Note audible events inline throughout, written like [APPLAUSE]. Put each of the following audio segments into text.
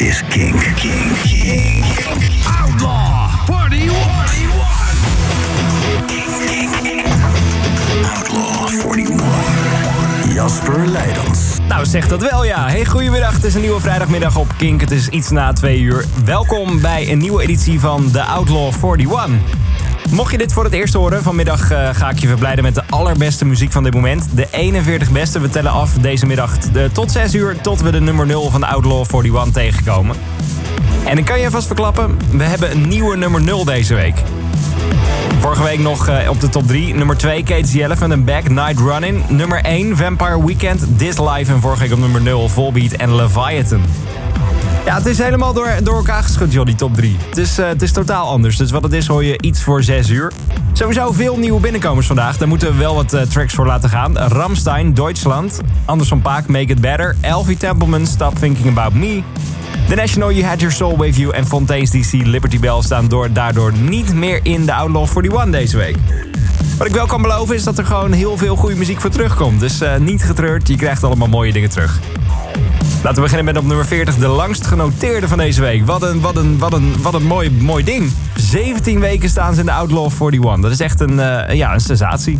is King. King. King. Outlaw 41. Outlaw 41. Jasper Leidens. Nou, zeg dat wel ja. Hey, goedemiddag. Het is een nieuwe vrijdagmiddag op Kink. Het is iets na twee uur. Welkom bij een nieuwe editie van The Outlaw 41. Mocht je dit voor het eerst horen, vanmiddag uh, ga ik je verblijden met de allerbeste muziek van dit moment. De 41 beste. We tellen af deze middag de, tot 6 uur tot we de nummer 0 van de Outlaw 41 tegenkomen. En ik kan je vast verklappen, we hebben een nieuwe nummer 0 deze week. Vorige week nog uh, op de top 3. Nummer 2, Kate the Elephant en Back, Night Running. Nummer 1, Vampire Weekend, This Life. En vorige week op nummer 0, Volbeat en Leviathan. Ja, het is helemaal door, elkaar geschud, joh, die top 3. Het is, uh, het is totaal anders. Dus wat het is, hoor je iets voor 6 uur. Sowieso veel nieuwe binnenkomers vandaag. Daar moeten we wel wat uh, tracks voor laten gaan. Ramstein, Duitsland. Anderson Paak, Make It Better. Elfie Templeman, Stop Thinking About Me. The National, You Had Your Soul With You en Fontaine's DC Liberty Bell staan door, daardoor niet meer in de Outlaw 41 deze week. Wat ik wel kan beloven is dat er gewoon heel veel goede muziek voor terugkomt. Dus uh, niet getreurd, je krijgt allemaal mooie dingen terug. Laten we beginnen met op nummer 40, de langst genoteerde van deze week. Wat een, wat een, wat een, wat een mooi, mooi ding. 17 weken staan ze in de Outlaw 41. Dat is echt een, uh, ja, een sensatie.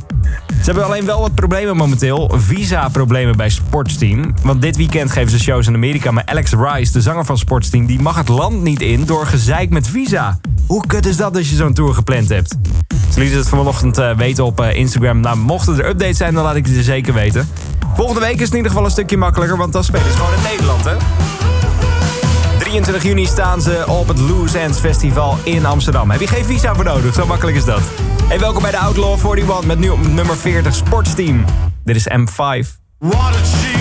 Ze hebben alleen wel wat problemen momenteel. Visa-problemen bij Sportsteam. Want dit weekend geven ze shows in Amerika. Maar Alex Rice, de zanger van Sportsteam, die mag het land niet in door gezeik met visa. Hoe kut is dat als je zo'n tour gepland hebt? Ze lieten het vanochtend uh, weten op uh, Instagram. Nou, mochten er updates zijn, dan laat ik het je zeker weten. Volgende week is het in ieder geval een stukje makkelijker, want dan spelen ze gewoon in Nederland, hè? 23 juni staan ze op het Loose Ends Festival in Amsterdam. Heb je geen visa voor nodig, zo makkelijk is dat. Hey, welkom bij de Outlaw 41 met nu op nummer 40 Sportsteam. Dit is M5. What a cheek,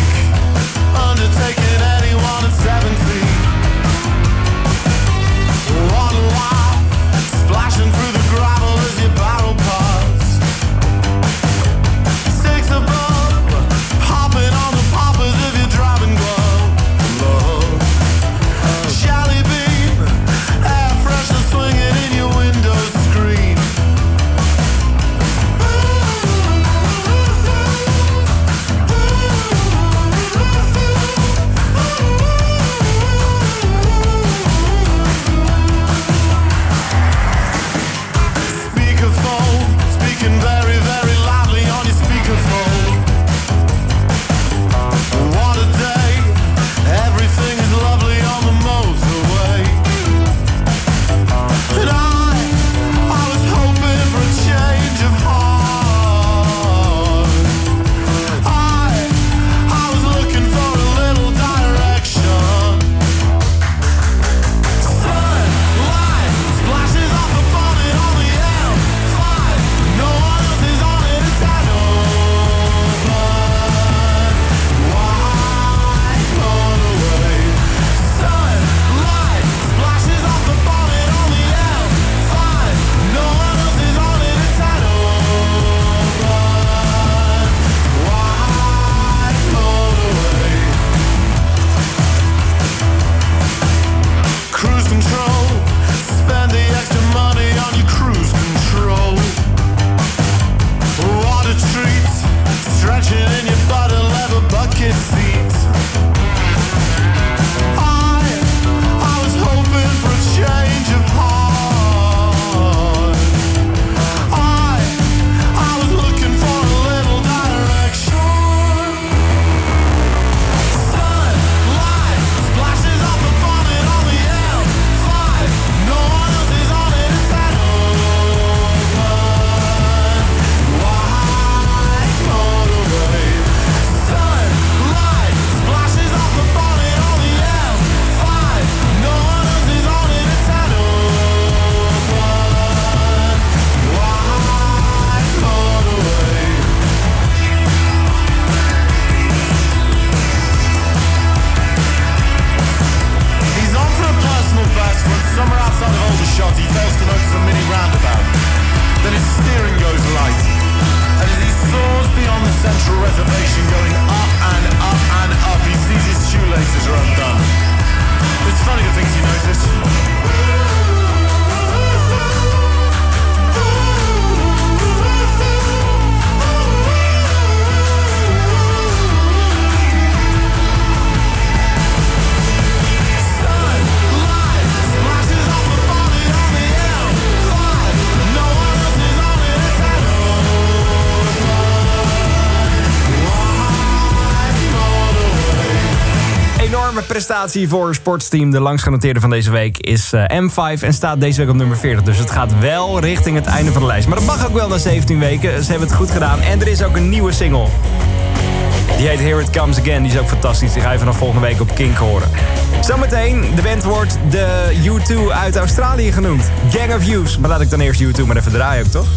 prestatie voor sportsteam. De langsgenoteerde van deze week is eh, M5 en staat deze week op nummer 40. Dus het gaat wel richting het einde van de lijst. Maar dat mag ook wel na 17 weken. Ze hebben het goed gedaan. En er is ook een nieuwe single. Die heet Here It Comes Again. Die is ook fantastisch. Die ga je vanaf volgende week op Kink horen. Zometeen, de band wordt de U2 uit Australië genoemd. Gang of Youths. Maar laat ik dan eerst U2 maar even draaien ook, toch?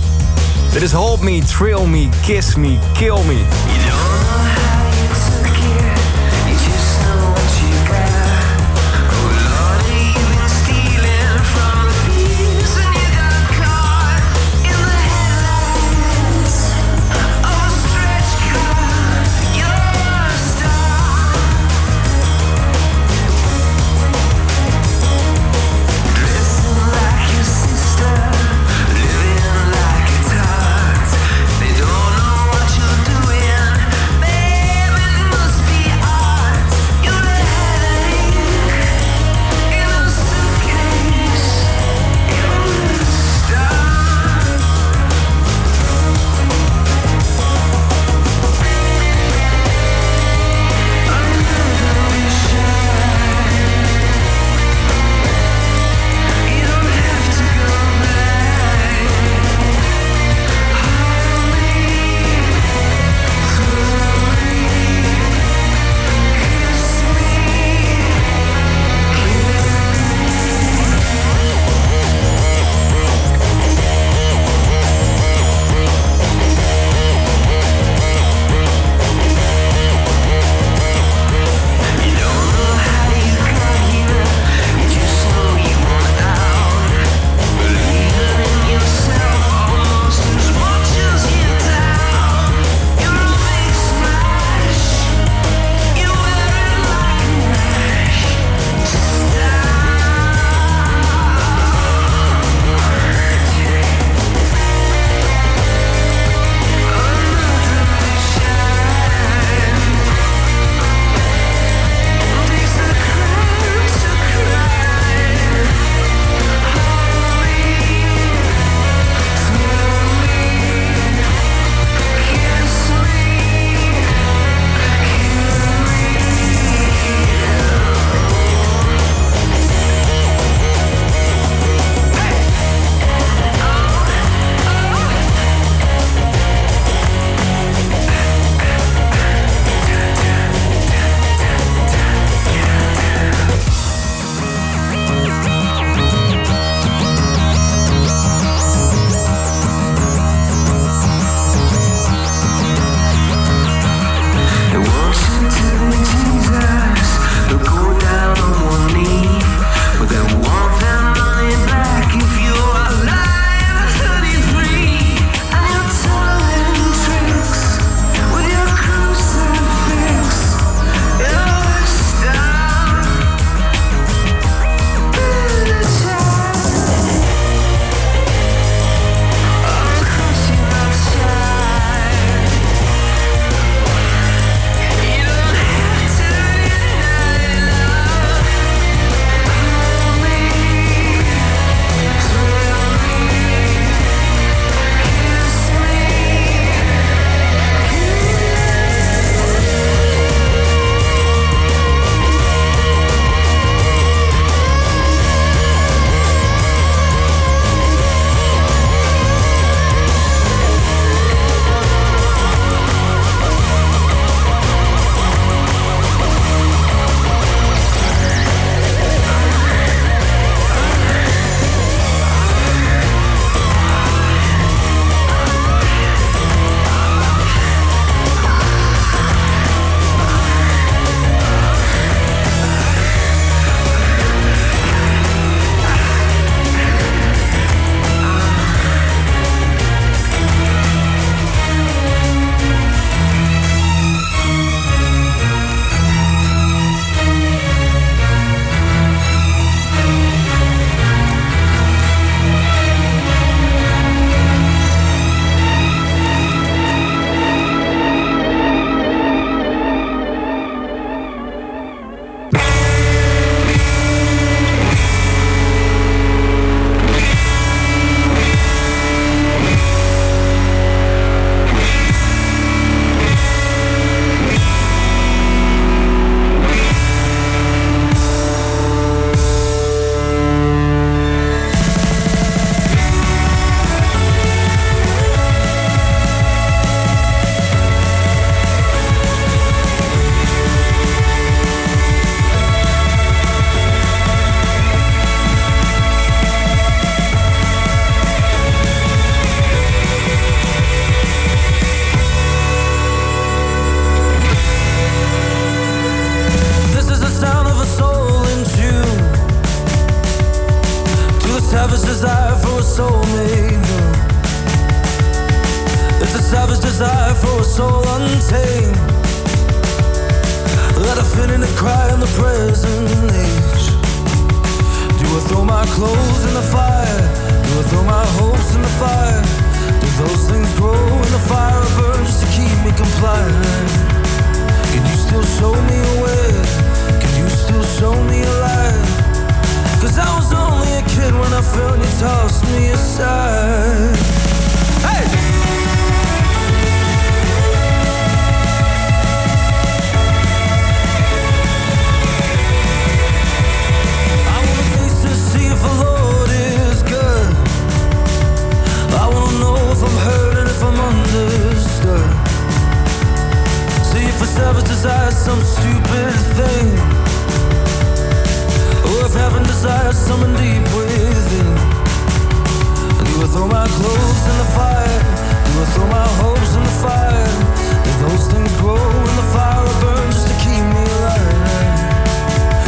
Dit is Hold Me, Thrill Me, Kiss Me, Kill Me. Desire for a soulmate. It's a savage desire for a soul untamed. Let a feeling of cry in the present age. Do I throw my clothes in the fire? Do I throw my hopes in the fire? Do those things grow in the fire or burn just to keep me compliant? Can you still show me a way? Can you still show me a light? Cause I was only a kid when I felt you toss me aside. Hey! If the Lord is good. I wanna know if I'm if I'm understood. See if a savage desires some stupid thing. Or if heaven desires someone deep within. Do I throw my clothes in the fire? Do I throw my hopes in the fire? Do those things grow in the fire or burn just to keep me alive?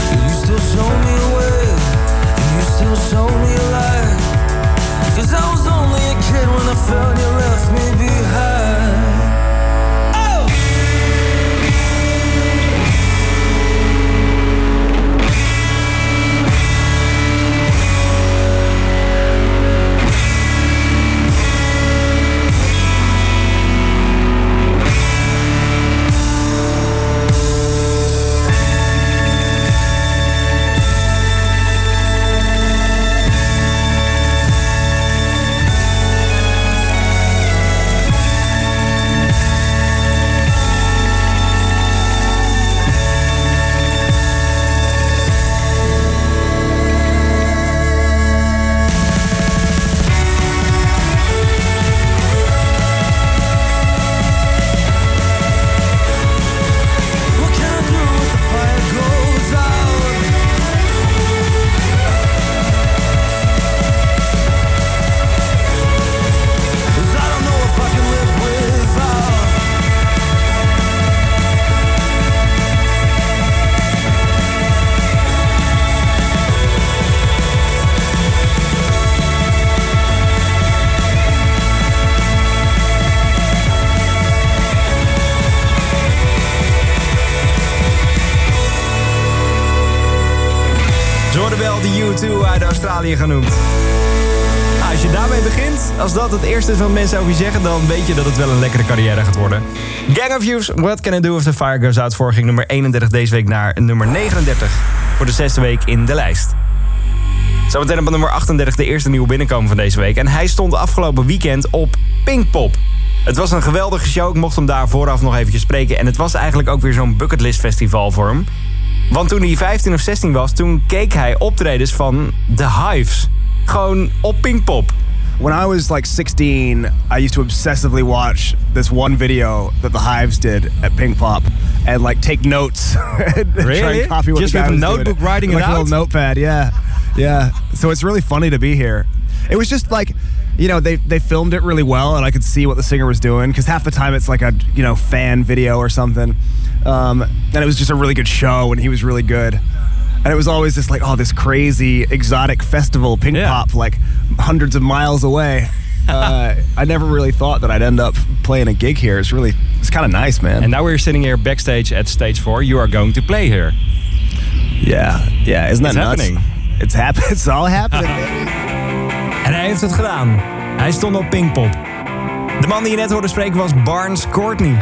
Can you still show me a way? Can you still show me a light? Cause I was only a kid when I felt you left me behind. Australië genoemd. Nou, als je daarmee begint, als dat het eerste is wat mensen over je zeggen... dan weet je dat het wel een lekkere carrière gaat worden. Gang of Youths, What Can I Do If The Fire Goes Out... Vorige ging nummer 31 deze week naar nummer 39. Voor de zesde week in de lijst. Zometeen op nummer 38 de eerste nieuwe binnenkomen van deze week. En hij stond afgelopen weekend op Pinkpop. Het was een geweldige show. Ik mocht hem daar vooraf nog eventjes spreken. En het was eigenlijk ook weer zo'n bucketlist festival voor hem. Want toen hij 15 of 16 was, toen keek hij optredens van The Hives. Gewoon op Pinkpop. When I was like 16, I used to obsessively watch this one video that the Hives did at Pink Pop and like take notes. [LAUGHS] and try Really? and copy what Just the guy with a was doing. notebook writing it like a little notepad, yeah. Yeah. So it's really funny to be here. It was just like, you know, they, they filmed it really well and I could see what the singer was doing because half the time it's like a, you know, fan video or something. Um, and it was just a really good show and he was really good. And it was always this like, oh, this crazy exotic festival, Pink Yeah. Pop, like hundreds of miles away. [LAUGHS] uh, I never really thought that I'd end up playing a gig here. It's really, it's kind of nice, man. And now we're sitting here backstage at stage four. You are going to play here. yeah, yeah, isn't that It's nuts? happening. It's happening. [LAUGHS] It's all happening. baby. En hij heeft het gedaan. Hij stond op Pinkpop. De man die je net hoorde spreken was Barnes Courtney.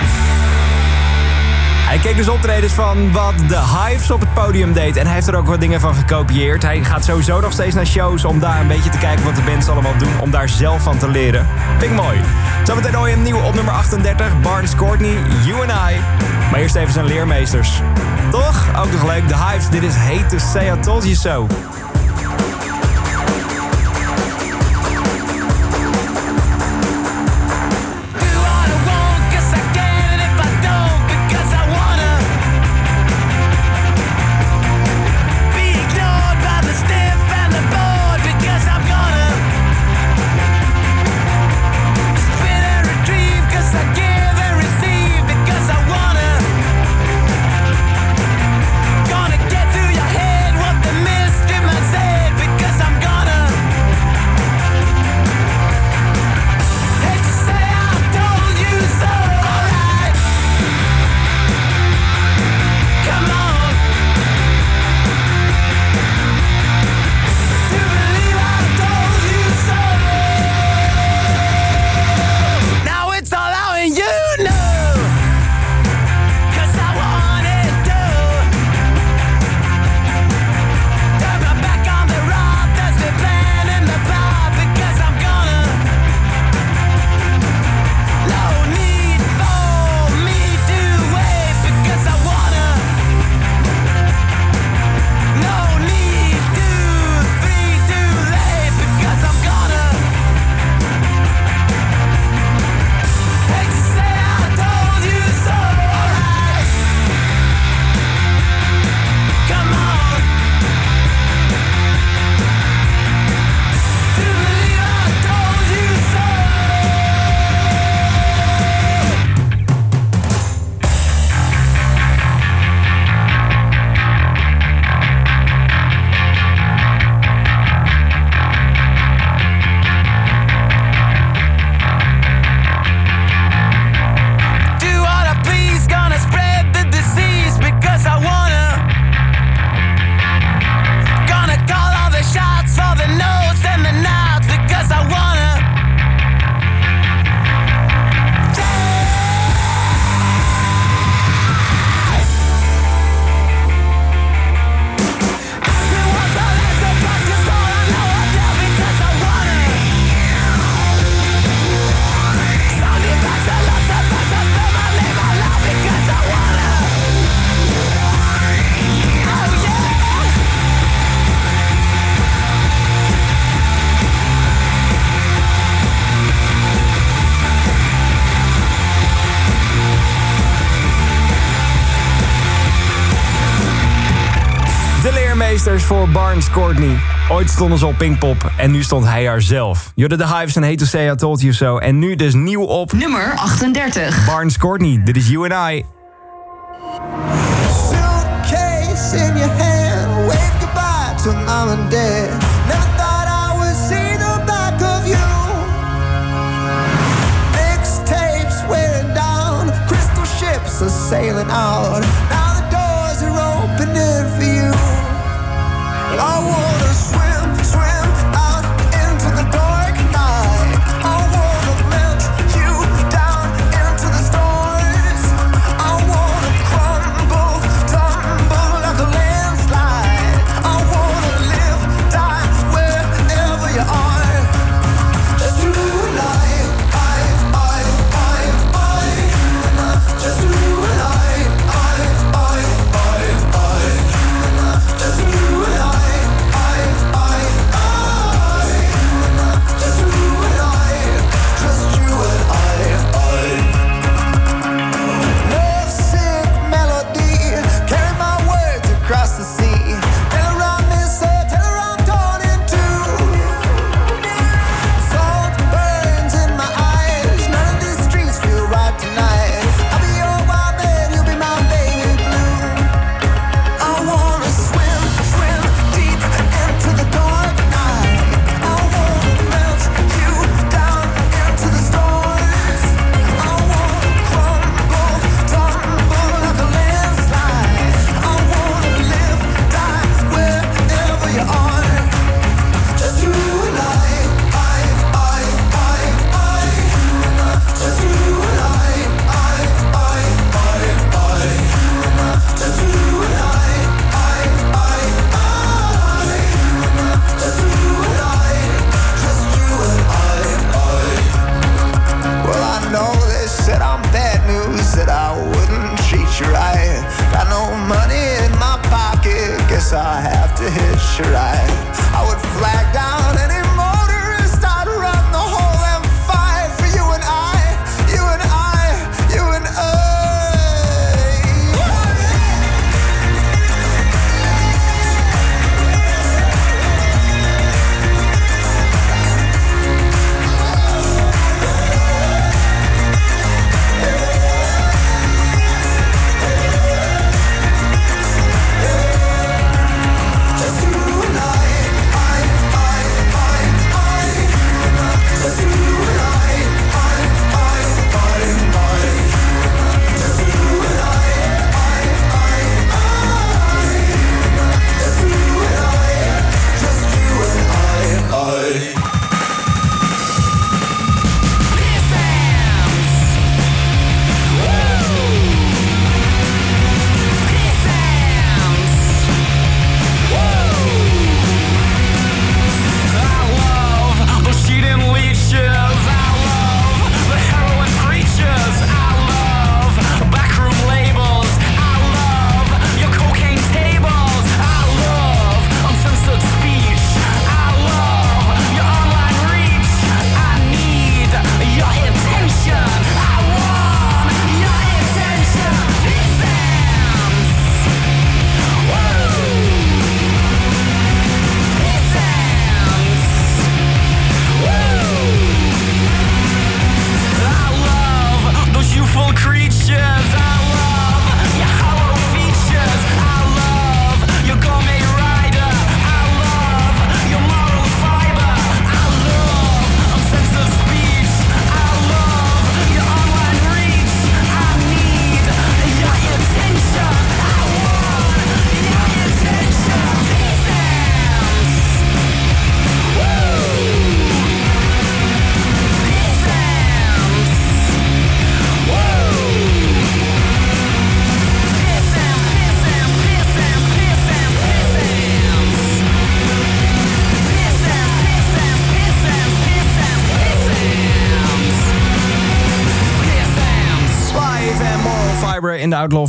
Hij keek dus optredens van wat de Hives op het podium deed. En hij heeft er ook wat dingen van gekopieerd. Hij gaat sowieso nog steeds naar shows om daar een beetje te kijken wat de bands allemaal doen. Om daar zelf van te leren. Vind mooi. Zometeen hoor nieuw op nummer 38. Barnes Courtney, You and I. Maar eerst even zijn leermeesters. Toch? Ook nog leuk. De Hives, dit is Hate to Say I Told You So. Sisters voor Barnes Courtney. Ooit stonden ze op Pinkpop en nu stond hij haar zelf. Jorden de Hives en Hate to Say I Told You So. En nu dus nieuw op... Nummer 38. Barnes Courtney, dit is You and I. Suitcase in your hand, wave goodbye to mom and dad. sailing out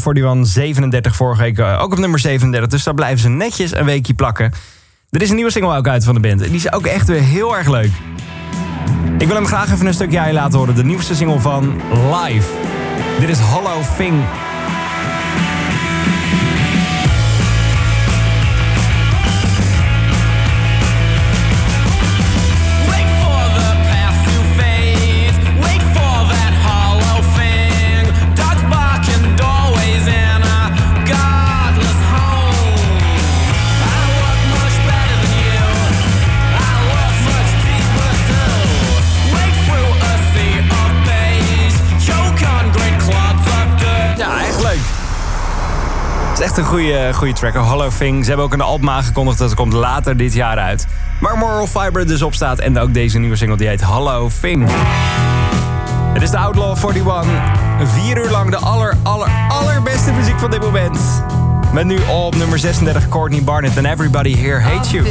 41, 37 vorige week eh, ook op nummer 37. Dus daar blijven ze netjes een weekje plakken. Er is een nieuwe single ook uit van de band. Die is ook echt weer heel erg leuk. Ik wil hem graag even een stukje aan je laten horen. De nieuwste single van Live. Dit is Hollow Fing. Echt een goede, goede track. Hollow Thing. Ze hebben ook een album aangekondigd dat komt later dit jaar uit. Waar Moral Fiber dus op staat. En ook deze nieuwe single die heet Hollow Thing. Het is de Outlaw 41. Vier uur lang de aller, aller, allerbeste muziek van dit moment. Met nu op nummer 36 Courtney Barnett en Everybody Here Hates You.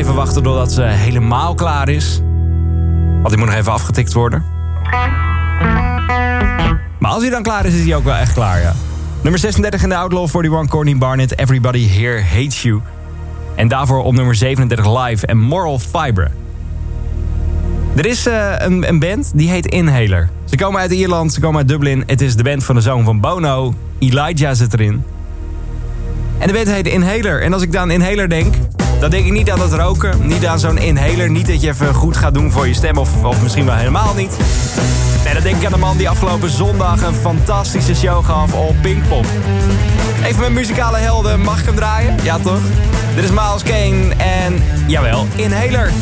Even wachten totdat ze helemaal klaar is. Want die moet nog even afgetikt worden. Maar als hij dan klaar is, is hij ook wel echt klaar, ja. Nummer 36 in de Outlaw 41, Courtney Barnett, Everybody Here Hates You. En daarvoor op nummer 37 Live en Moral Fiber. Er is eh, een, een band die heet Inhaler. Ze komen uit Ierland, ze komen uit Dublin. Het is de band van de zoon van Bono. Elijah zit erin. En de band heet Inhaler. En als ik aan Inhaler denk, dan denk ik niet aan het roken. Niet aan zo'n inhaler. Niet dat je even goed gaat doen voor je stem. Of, of misschien wel helemaal niet. Nee, dan denk ik aan de man die afgelopen zondag een fantastische show gaf op Pinkpop. Even mijn muzikale helden, mag ik hem draaien? Ja toch? Dit is Miles Kane en, jawel, Inhaler.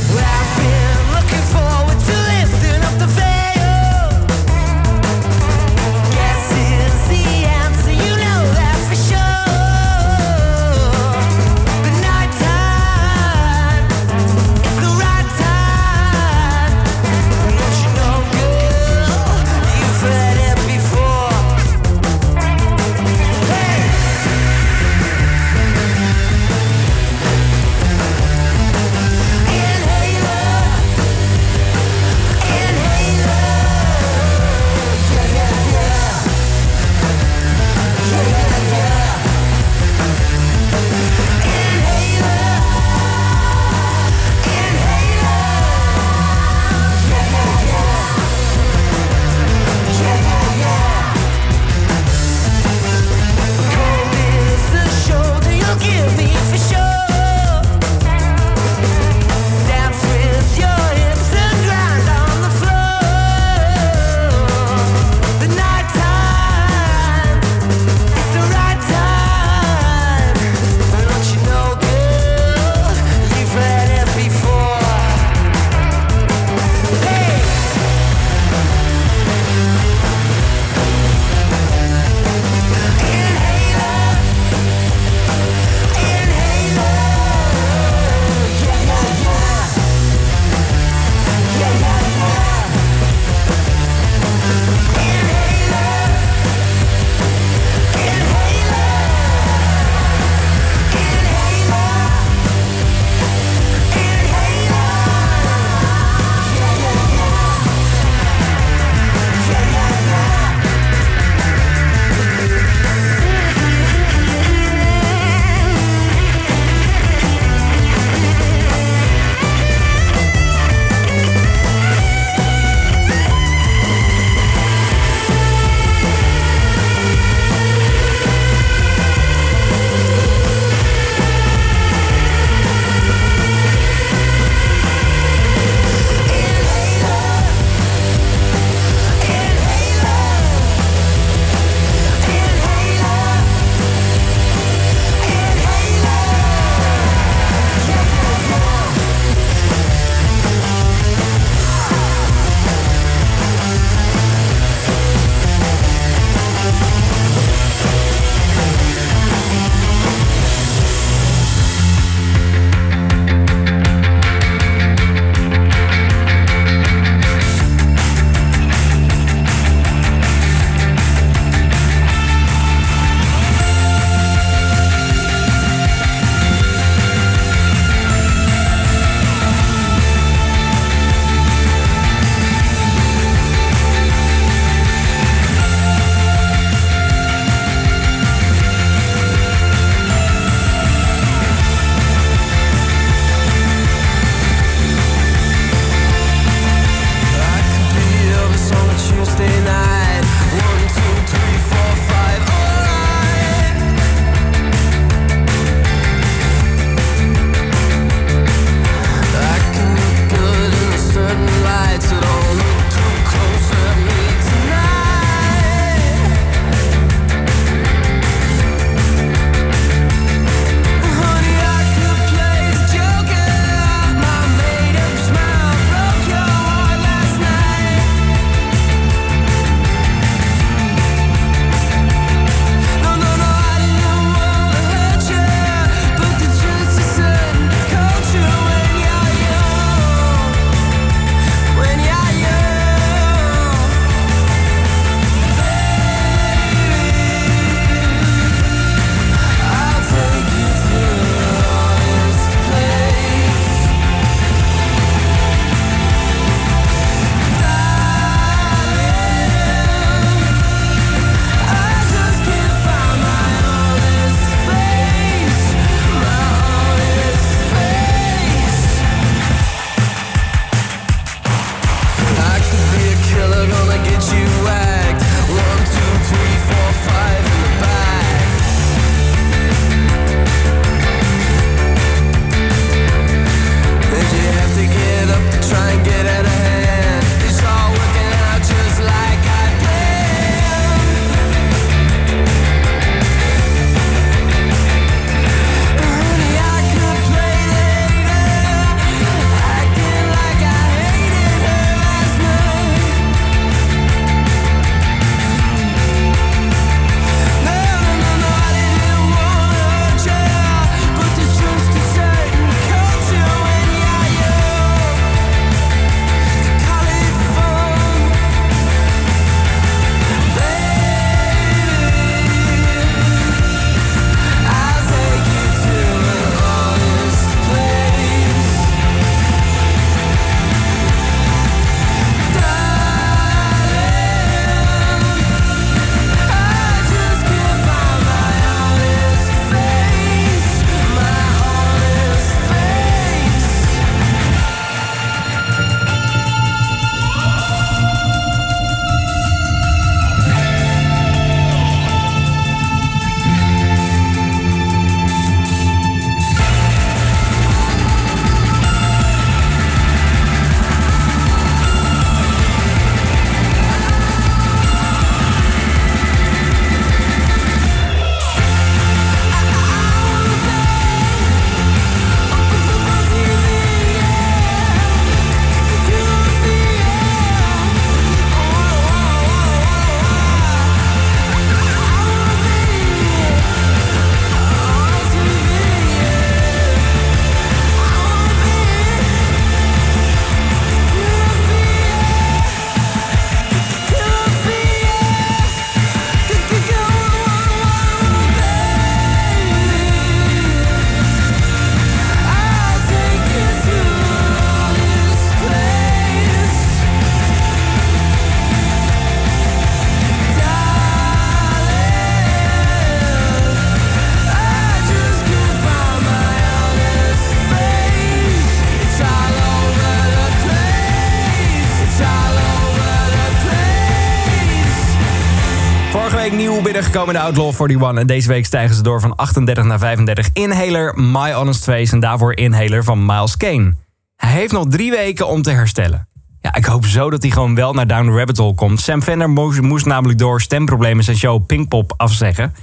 Binnengekomen in de Outlaw 41. En deze week stijgen ze door van 38 naar 35. Inhaler, My Honest Face en daarvoor Inhaler van Miles Kane. Hij heeft nog drie weken om te herstellen. Ja, ik hoop zo dat hij gewoon wel naar Down the Rabbit Hole komt. Sam Fender moest, namelijk door stemproblemen zijn show Pinkpop afzeggen.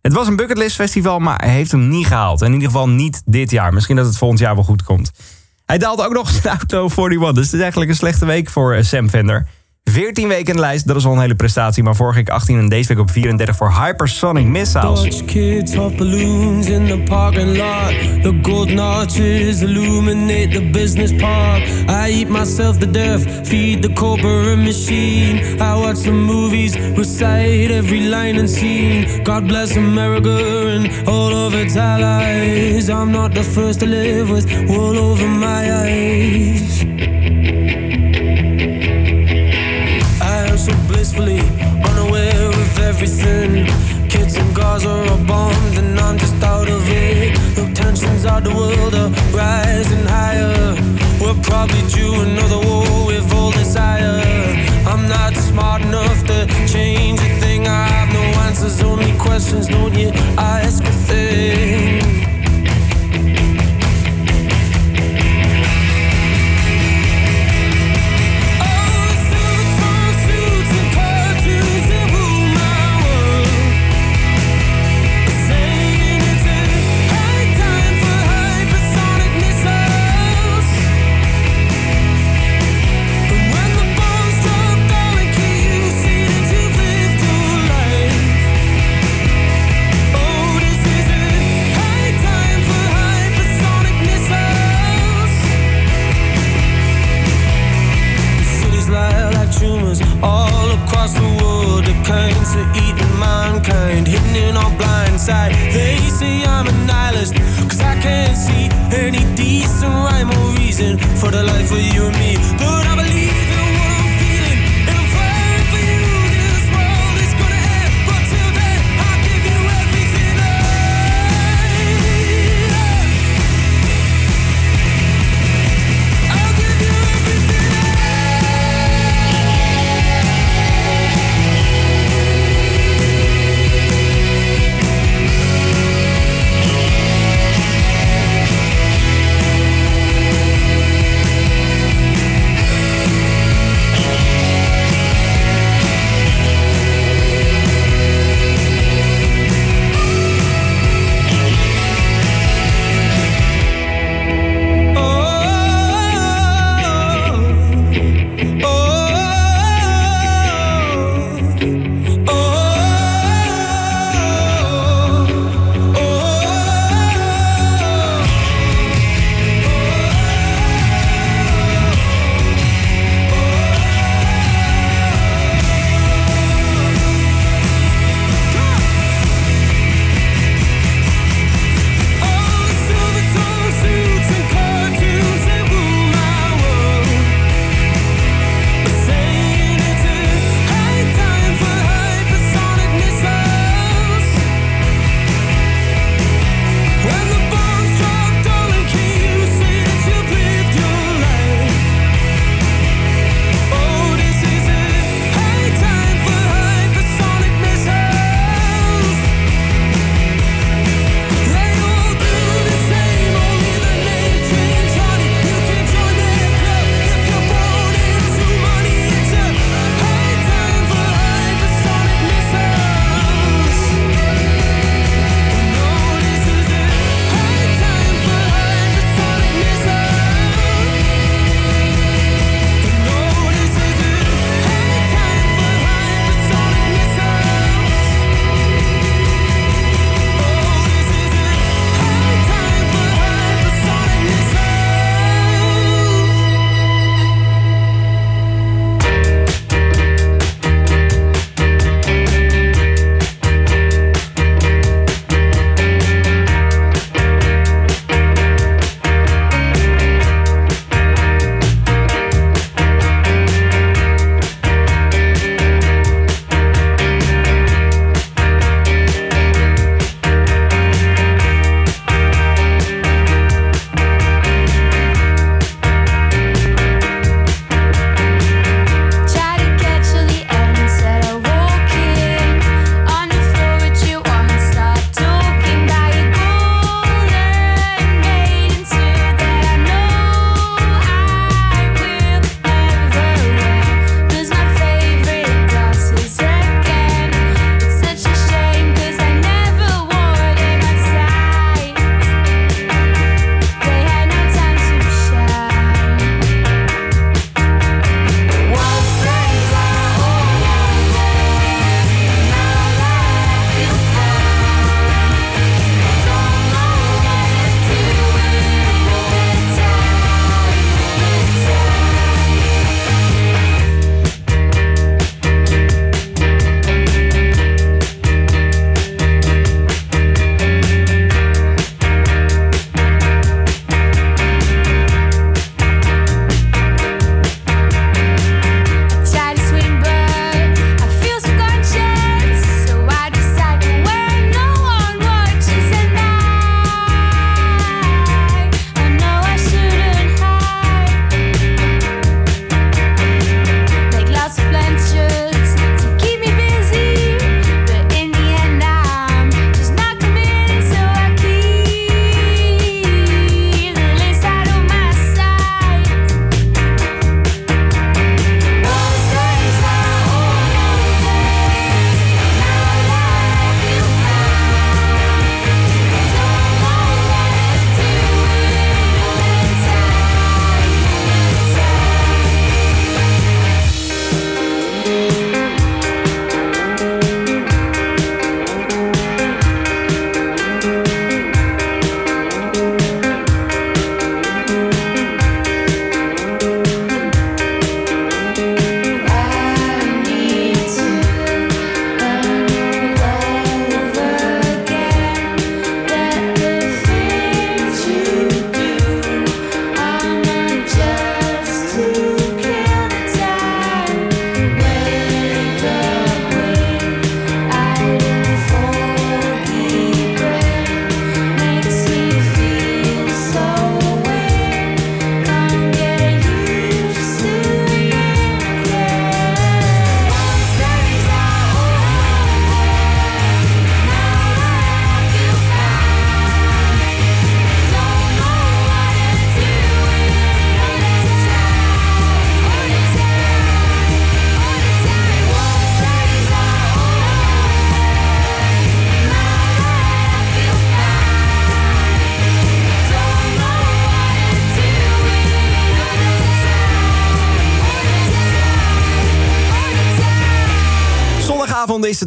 Het was een bucketlist festival, maar hij heeft hem niet gehaald. In ieder geval niet dit jaar. Misschien dat het volgend jaar wel goed komt. Hij daalde ook nog in de auto 41. Dus het is eigenlijk een slechte week voor eh, Sam Fender. 14 weken in de lijst, dat is al een hele prestatie. Maar vorige week 18 en deze week op 34 voor Hypersonic Missiles. Dodge kids off balloons in the parking lot. The gold notches illuminate the business park. I eat myself to death, feed the corporate machine. I watch the movies, recite every line and scene. God bless America and all of its allies. I'm not the first to live with wool over my eyes. Everything. Kids in Gaza are bombed and I'm just out of it. The tensions of the world are rising higher. We're probably due another war with all desire. I'm not smart enough to change a thing. I have no answers, only questions. Don't you ask a thing? For the life of you and me.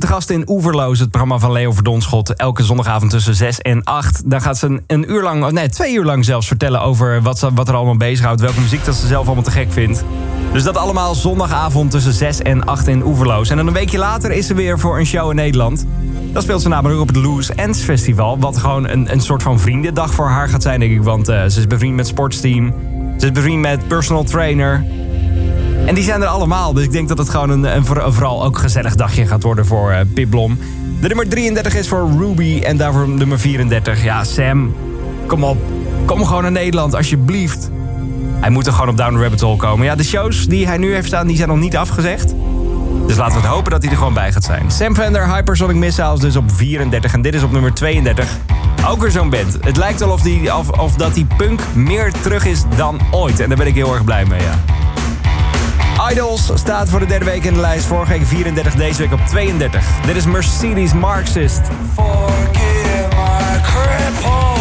Ze te gast in Oeverloos, het programma van Leo Verdonschot. Elke zondagavond tussen 6 en 8. Dan gaat ze een, een uur lang, oh nee, twee uur lang zelfs vertellen over wat, ze, wat er allemaal bezighoudt. Welke muziek dat ze zelf allemaal te gek vindt. Dus dat allemaal zondagavond tussen 6 en 8 in Oeverloos. En dan een weekje later is ze weer voor een show in Nederland. Dan speelt ze namelijk op het Loose Ends Festival. Wat gewoon een, een soort van vriendendag voor haar gaat zijn, denk ik. Want eh, ze is bevriend met Sportsteam. Ze is bevriend met personal trainer. En die zijn er allemaal. Dus ik denk dat het gewoon een, een voor- vooral ook gezellig dagje gaat worden voor eh Pip Blom. De nummer 33 is voor Ruby en daarvoor nummer 34. Ja, Sam, kom op. Kom gewoon naar Nederland, alsjeblieft. Hij moet er gewoon op Down the Rabbit Hole komen. Ja, de shows die hij nu heeft staan, die zijn nog niet afgezegd. Dus laten we hopen dat hij er gewoon bij gaat zijn. Sam Fender, Hypersonic Missiles dus op 34 en dit is op nummer 32. Ook weer zo'n band. Het lijkt wel of, die, of, of dat die punk meer terug is dan ooit. En daar ben ik heel erg blij mee, ja. Idols staat voor de derde week in de lijst. Vorige week 34, deze week op 32. Dit is Mercedes Marxist. Forgive my crippled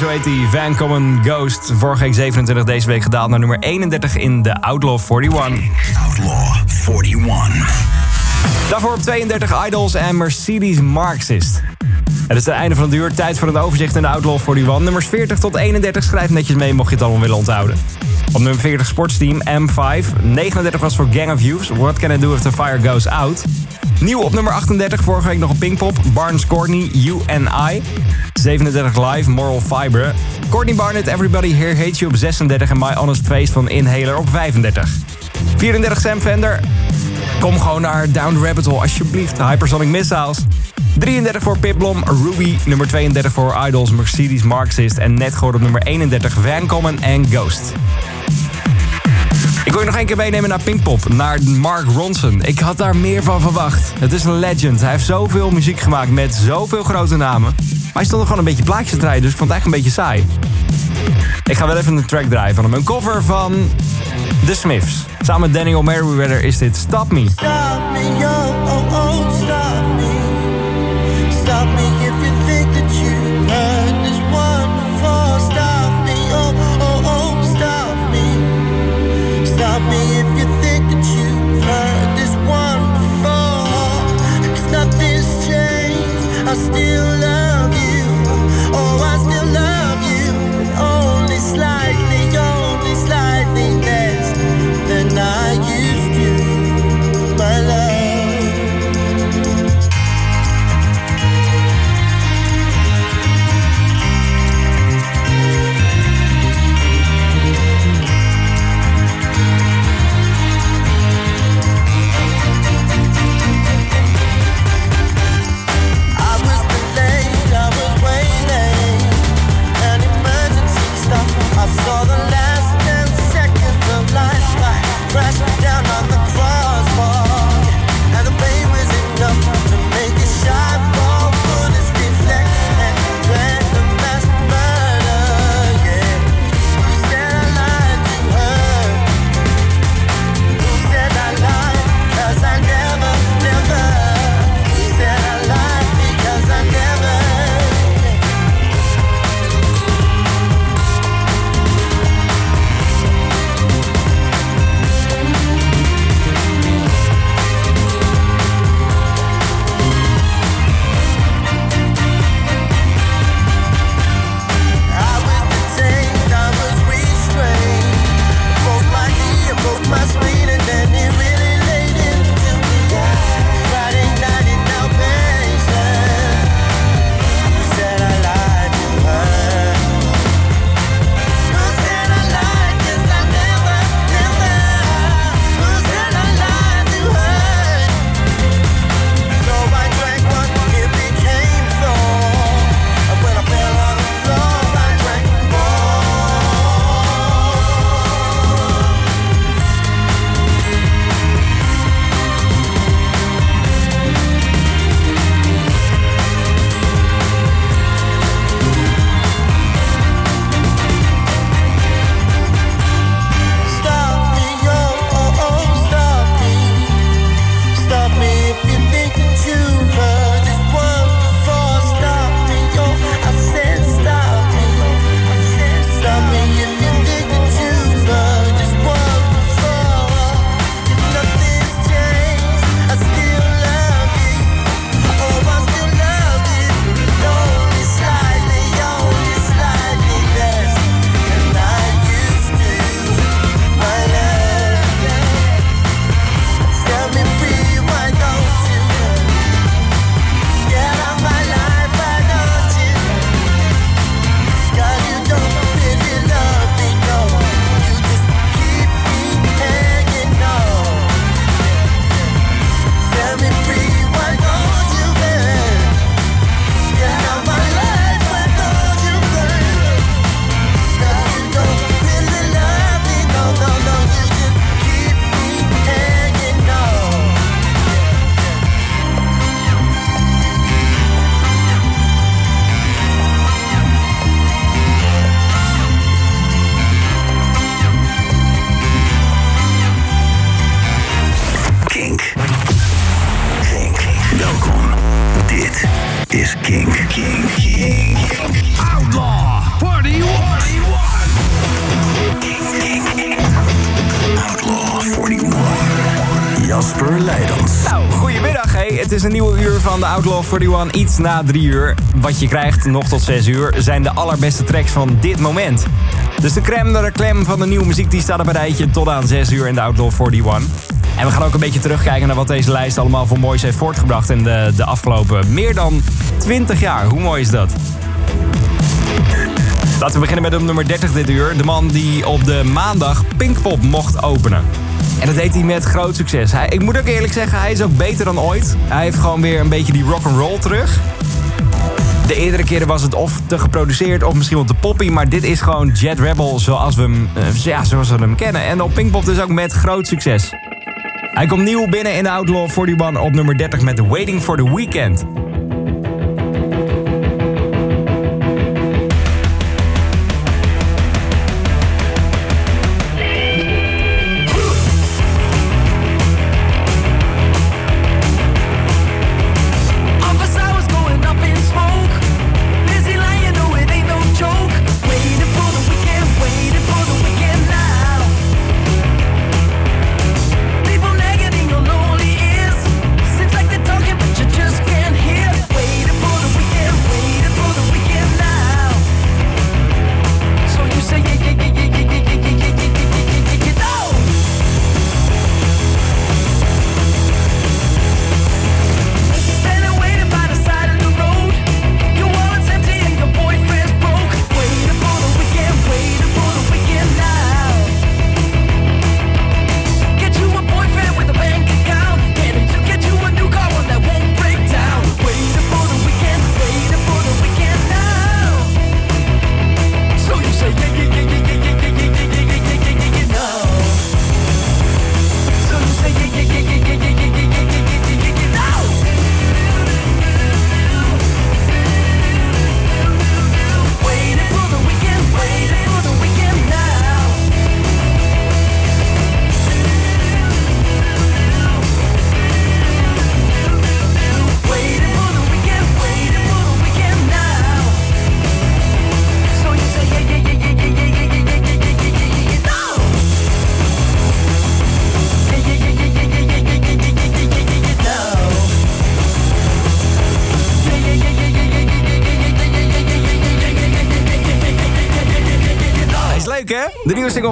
zo heet hij. Van Common Ghost. Vorige week 27, deze week gedaald naar nummer 31 in de Outlaw 41. Outlaw 41. Daarvoor op 32 Idols en Mercedes Marxist. Het is het einde van het uur. Tijd voor een overzicht in de Outlaw 41. Nummers 40 tot 31. Schrijf netjes mee mocht je het allemaal willen onthouden. Op nummer 40 Sportsteam M5. 39 was voor Gang of Youths. What Can I Do If The Fire Goes Out. Nieuw op nummer 38. Vorige week nog op Pinkpop. Barnes Courtney, You and I. 37 live, Moral Fiber. Courtney Barnett, Everybody Here Hates You op 36. En My Honest Face van Inhaler op 35. 34 Sam Fender. Kom gewoon naar Down Rabbit Hole, alsjeblieft. Hypersonic Missiles. 33 voor Piplom, Ruby. Nummer 32 voor Idols, Mercedes Marxist. En net geworden op nummer 31 Van Common en Ghost. Ik wil je nog één keer meenemen naar Pinkpop, naar Mark Ronson. Ik had daar meer van verwacht. Het is een legend. Hij heeft zoveel muziek gemaakt met zoveel grote namen. Maar hij stond er gewoon een beetje plaatjes te draaien, dus ik vond het eigenlijk een beetje saai. Ik ga wel even een track draaien van hem. Een cover van The Smiths. Samen met Daniel Merriweather is dit Stop Me. Stop me, yo, oh, oh, stop 41, iets na drie uur. Wat je krijgt, nog tot zes uur, zijn de allerbeste tracks van dit moment. Dus de crème de la crème van de nieuwe muziek die staat op een rijtje tot aan 6 uur in de Outlaw 41. En we gaan ook een beetje terugkijken naar wat deze lijst allemaal voor moois heeft voortgebracht in de, de afgelopen meer dan 20 jaar. Hoe mooi is dat? Laten we beginnen met op nummer 30 dit uur. De man die op de maandag Pinkpop mocht openen. En dat deed hij met groot succes. Hij, ik moet ook eerlijk zeggen, hij is ook beter dan ooit. Hij heeft gewoon weer een beetje die rock and roll terug. De eerdere keren was het of te geproduceerd of misschien wel te poppy. Maar dit is gewoon Jet Rebel zoals we hem, eh, ja, zoals we hem kennen. En op Pinkpop dus ook met groot succes. Hij komt nieuw binnen in de Outlaw 41 op nummer 30 met Waiting for the Weekend.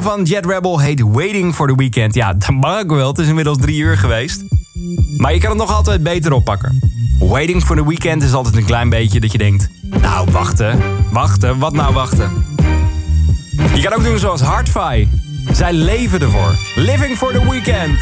Van Jet Rebel heet Waiting for the Weekend. Ja, dat mag ik wel. Het is inmiddels drie uur geweest. Maar je kan het nog altijd beter oppakken. Waiting for the Weekend is altijd een klein beetje dat je denkt... Nou, wachten. Wachten. Wat nou wachten? Je kan ook doen zoals Hardfy. Zij leven ervoor. Living for the Weekend.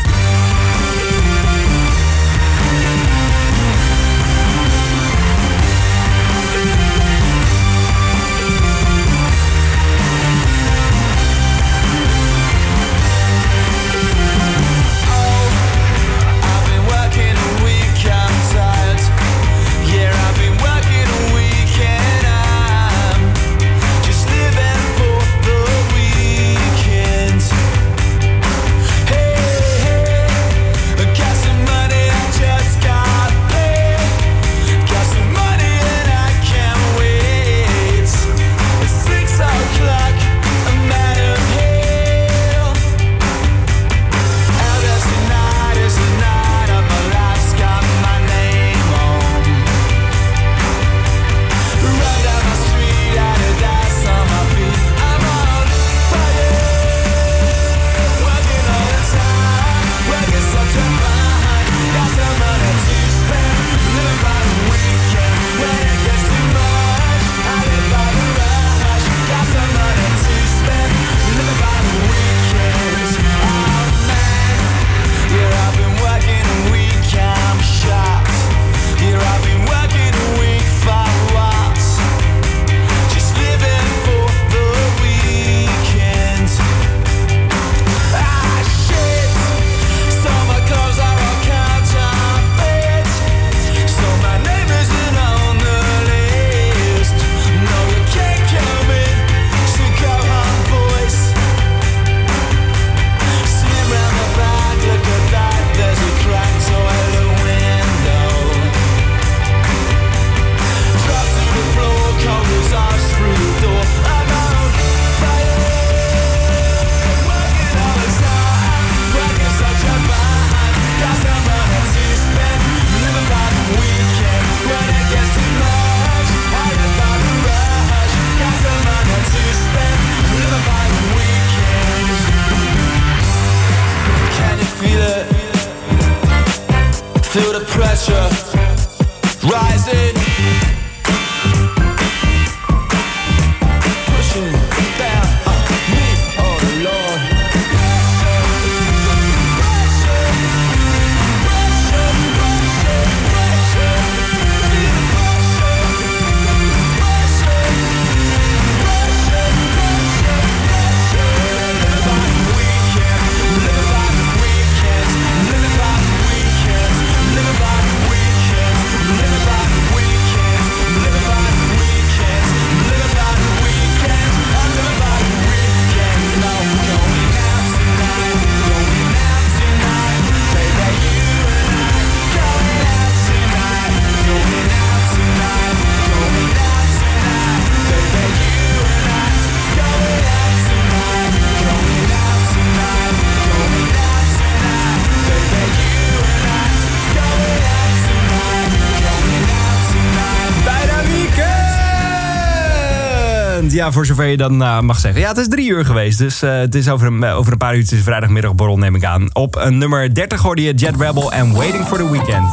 Voor zover je dan eh, mag zeggen. Ja, het is drie uur geweest. Dus eh, het is over een, eh, over een paar uurtjes vrijdagmiddagborrel, neem ik aan. Op nummer 30 hoorde je Jet Rebel en Waiting for the Weekend.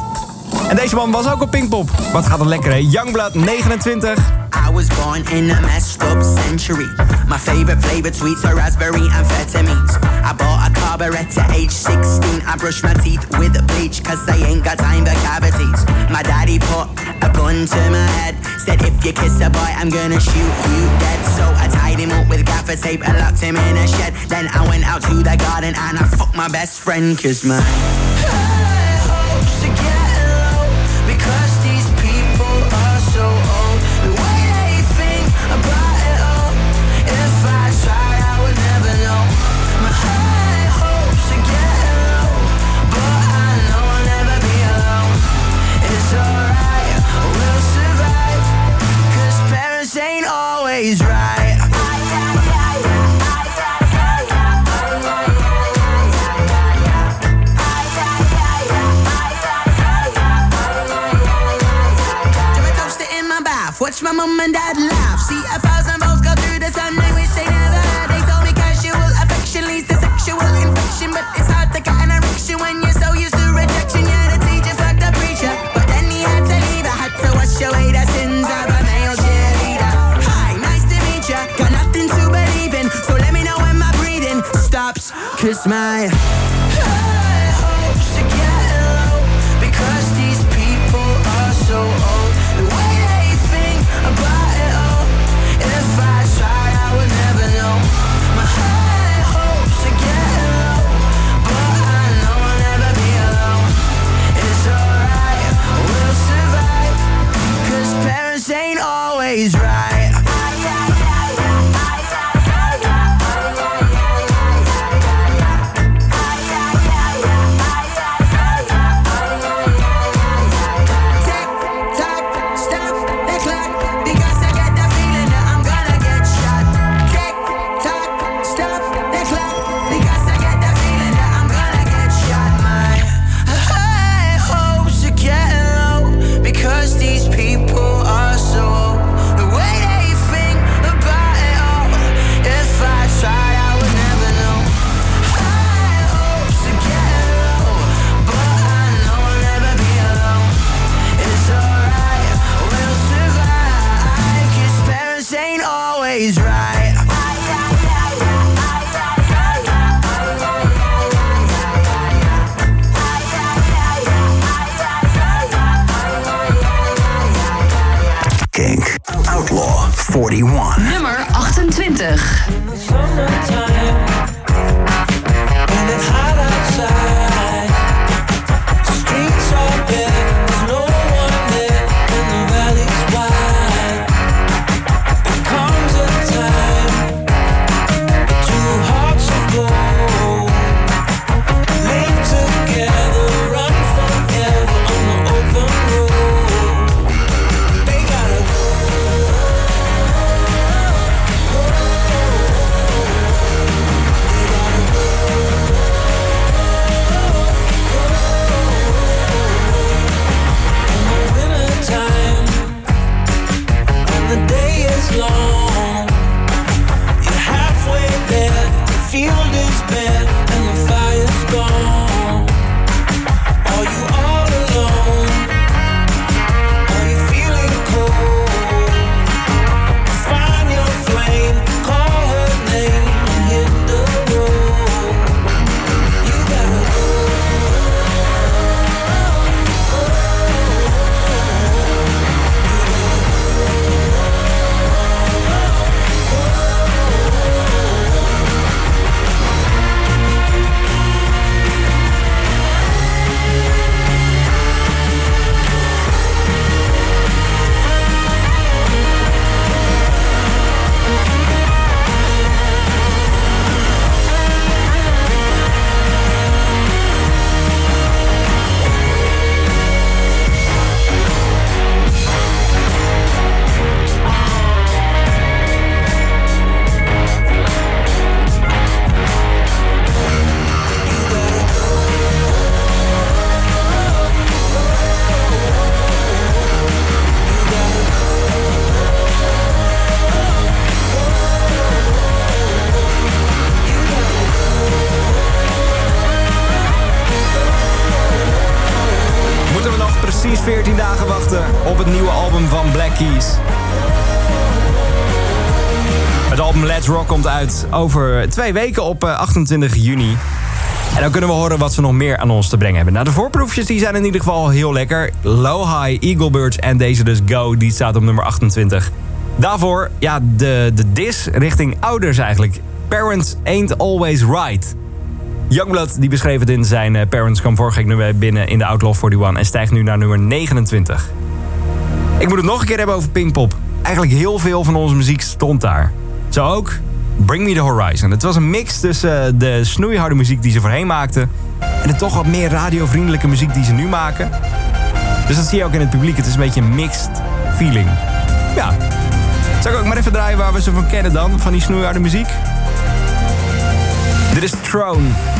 En deze man was ook op Pinkpop. Wat gaat het lekker, hè? Youngblood 29. I was born in a messed up century. My favorite flavored sweets are raspberry and amphetamines. I bought a carburetor age 16. I brushed my teeth with bleach cause I ain't got time for cavities. My daddy put a gun to my head. Said if you kiss a boy, I'm gonna shoot you dead. So I tied him up with gaffer tape and locked him in a shed. Then I went out to the garden and I fucked my best friend cause my stops. Cause my high hopes are getting low. Because these people are so old. The way they think about it all. If I tried, I would never know. My high hopes are getting low. But I know I'll never be alone. It's alright, we'll survive. Cause parents ain't always right. 14 dagen wachten op het nieuwe album van Black Keys. Het album Let's Rock komt uit over twee weken op eh, 28 juni. En dan kunnen we horen wat ze nog meer aan ons te brengen hebben. Nou, de voorproefjes die zijn in ieder geval heel lekker. Low High, Eagle Birds en deze dus Go, die staat op nummer 28. Daarvoor, ja, de, de dis richting ouders eigenlijk. Parents ain't always right. Youngblood die beschreef het in zijn eh, Parents kwam vorige week nummer binnen in de Outlaw 41 en stijgt nu naar nummer 29. Ik moet het nog een keer hebben over Pinkpop. Eigenlijk heel veel van onze muziek stond daar. Zo ook Bring Me The Horizon. Het was een mix tussen eh, de snoeiharde muziek die ze voorheen maakten... en de toch wat meer radiovriendelijke muziek die ze nu maken. Dus dat zie je ook in het publiek. Het is een beetje een mixed feeling. Ja. Zal ik ook maar even draaien waar we ze van kennen dan? Van die snoeiharde muziek? Dit is Throne.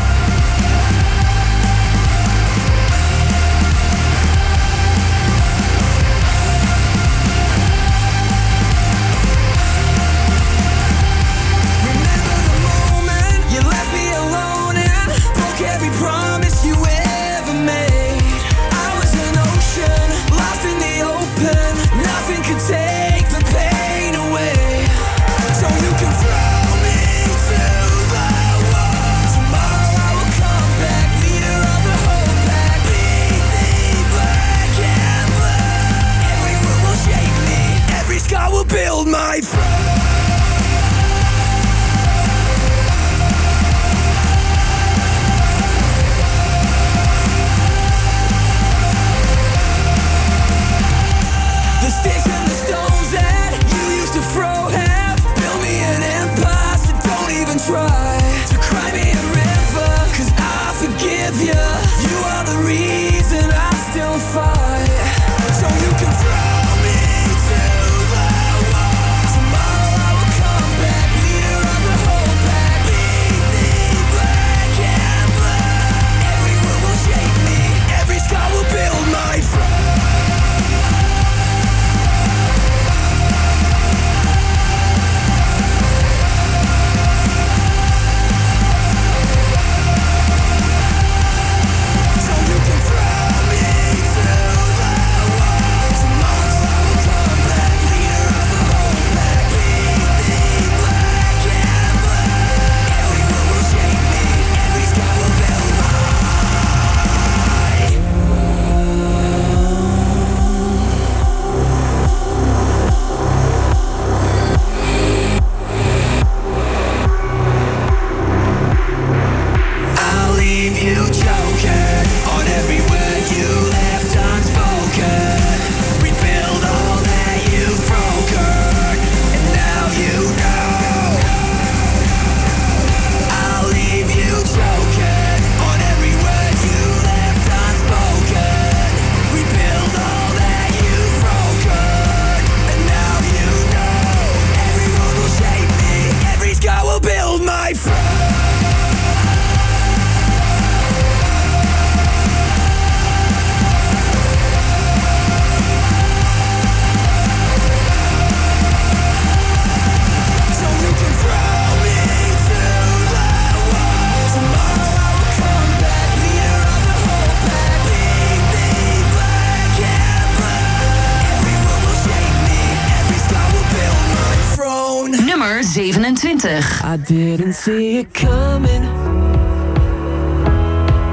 27. I didn't see it coming,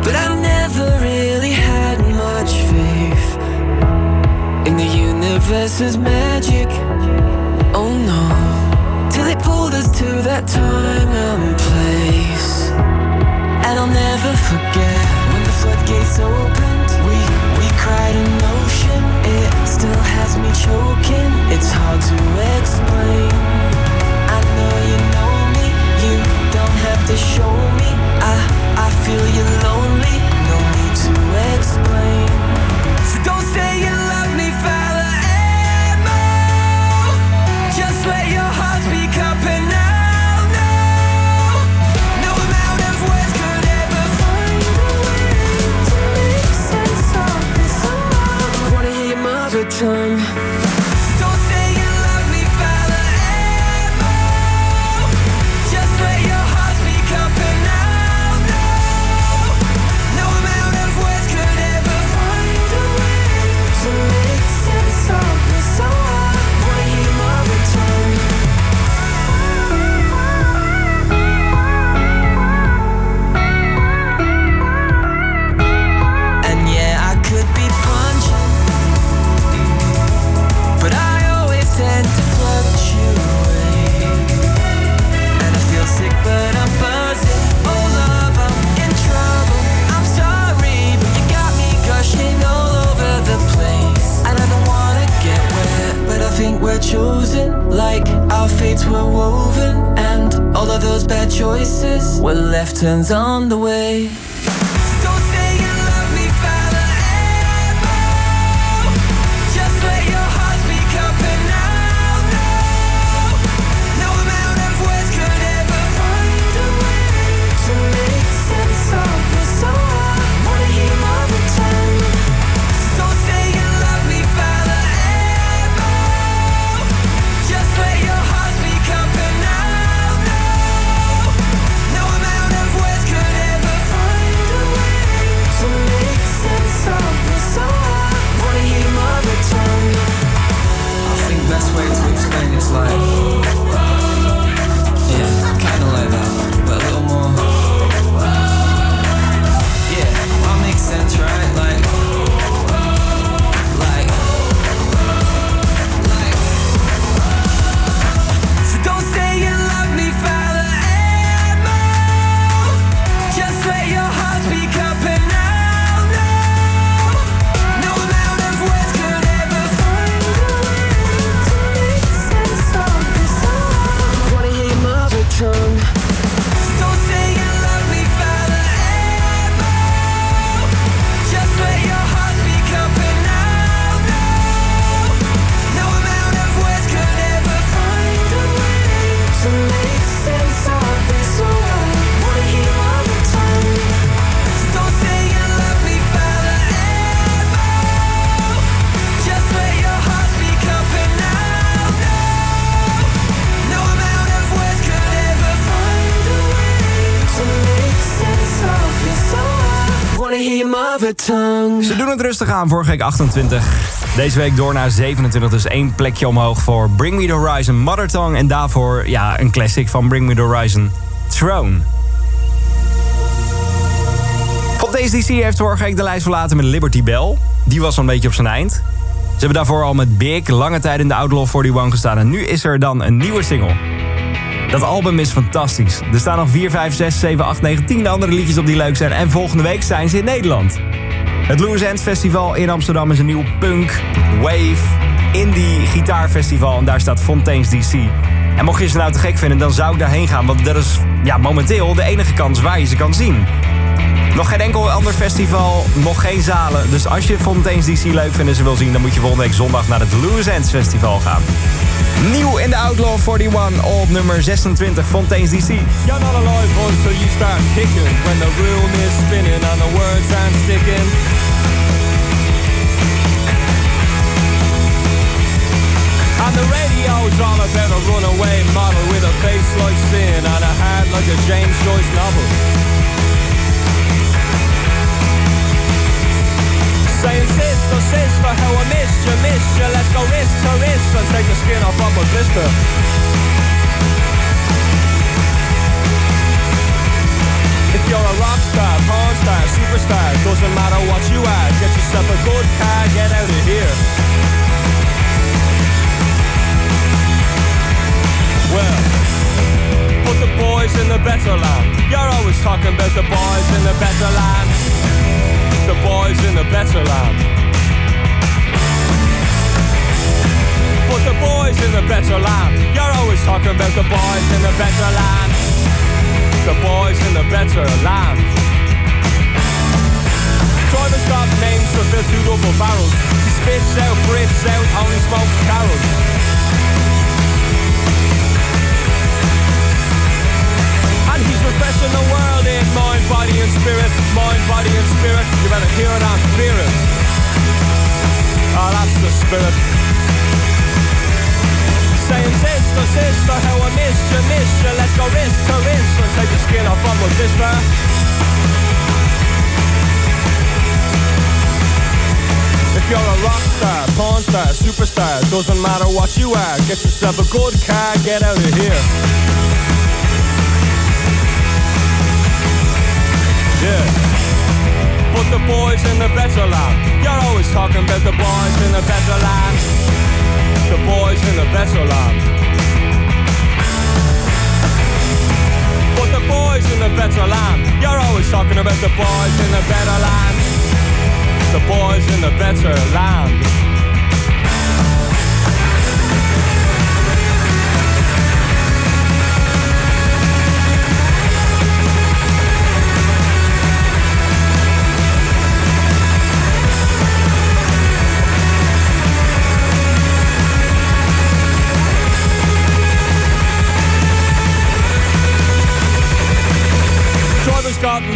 but I never really had much faith in the universe's magic. Oh no, till it pulled us to that time and place. And I'll never forget when the floodgates opened. We we cried an ocean. It still has me choking. It's hard to explain. You know me. You don't have to show me. I I feel you're lonely. No need to explain. So don't say you love me, fella. Just let your heart speak up chosen Like our fates were woven And all of those bad choices Were left turns on the way. Ze doen het rustig aan, vorige week 28. Deze week door naar 27, dus één plekje omhoog voor Bring Me The Horizon Mother Tongue. En daarvoor ja, een classic van Bring Me The Horizon Throne. Fontaines DC heeft vorige week de lijst verlaten met Liberty Bell. Die was een beetje op zijn eind. Ze hebben daarvoor al met Big lange tijd in de Outlaw 41 gestaan. En nu is er dan een nieuwe single. Dat album is fantastisch. Er staan nog 4, 5, 6, 7, 8, 9, 10 andere liedjes op die leuk zijn. En volgende week zijn ze in Nederland. Het Louis End Festival in Amsterdam is een nieuw punk, wave, indie gitaarfestival. En daar staat Fontaines DC. En mocht je ze nou te gek vinden, dan zou ik daarheen gaan. Want dat is ja, momenteel de enige kans waar je ze kan zien. Nog geen enkel ander festival, nog geen zalen. Dus als je Fontaines DC leuk vindt en ze wil zien... dan moet je volgende week zondag naar het Louis Ends Festival gaan. Nieuw in de Outlaw 41 op nummer 26, Fontaines DC. You're not alive you start kicking. When the room is spinning and the words aren't sticking. And the radio's a runaway model With a face like sin and a heart like a James Joyce novel Saying sister, oh, sister, how I missed you, miss you Let's go wrist to wrist and take the skin off of a blister If you're a rock star, porn star, superstar, doesn't matter what you are. Get yourself a good car, get out of here. Well, put the boys in the better land. You're always talking about the boys in the better land. The boys in the better land. Put the boys in the better land. You're always talking about the boys in the better land the boys in the better land. Drivers got names to fill two double barrels. He spits out, breathes out, only smokes carols. He's refreshing the world in mind, body and spirit. Mind, body and spirit. You better hear it and fear it. Oh, that's the spirit. Saying sister, sister, how I missed you, missed you Let's go wrist to wrist and take the skin off of my blister If you're a rock star, porn star, superstar Doesn't matter what you are Get yourself a good car, get out of here Yeah Put the boys in the better land You're always talking about the boys in the better land the boys in the better land. But the boys in the better land, you're always talking about the boys in the better land. The boys in the better land.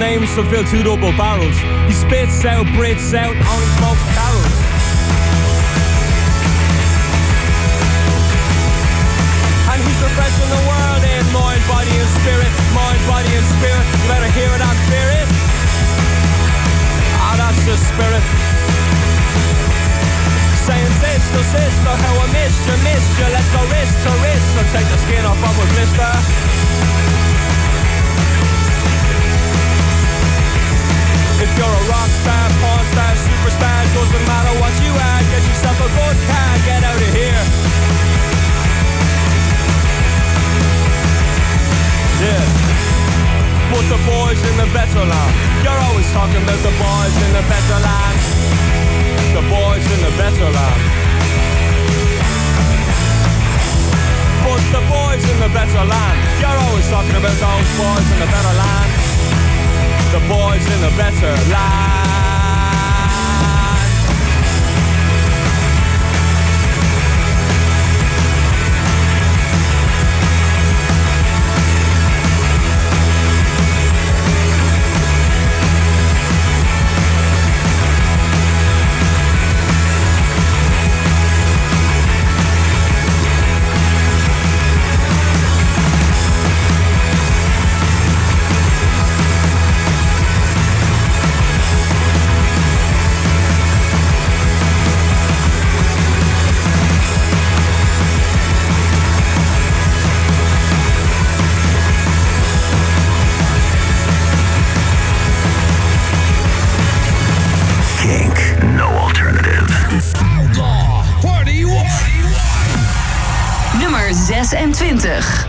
Aims to fill two double barrels. He spits out, breathes out, only smokes carols. And he's refreshing the world in mind, body and spirit, mind, body and spirit. You better hear it and fear it. Ah, that's the spirit. Saying sister, sister, how I missed you, missed you. Let's go wrist to wrist and take the skin off of a blister. If you're a rock star, porn star, superstar, doesn't matter what you are, get yourself a good car, get out of here. Yeah. But the boys in the better land, you're always talking about the boys in the better land. The boys in the better land. But the boys in the better land, you're always talking about those boys in the better land. The boys in the better land. 26.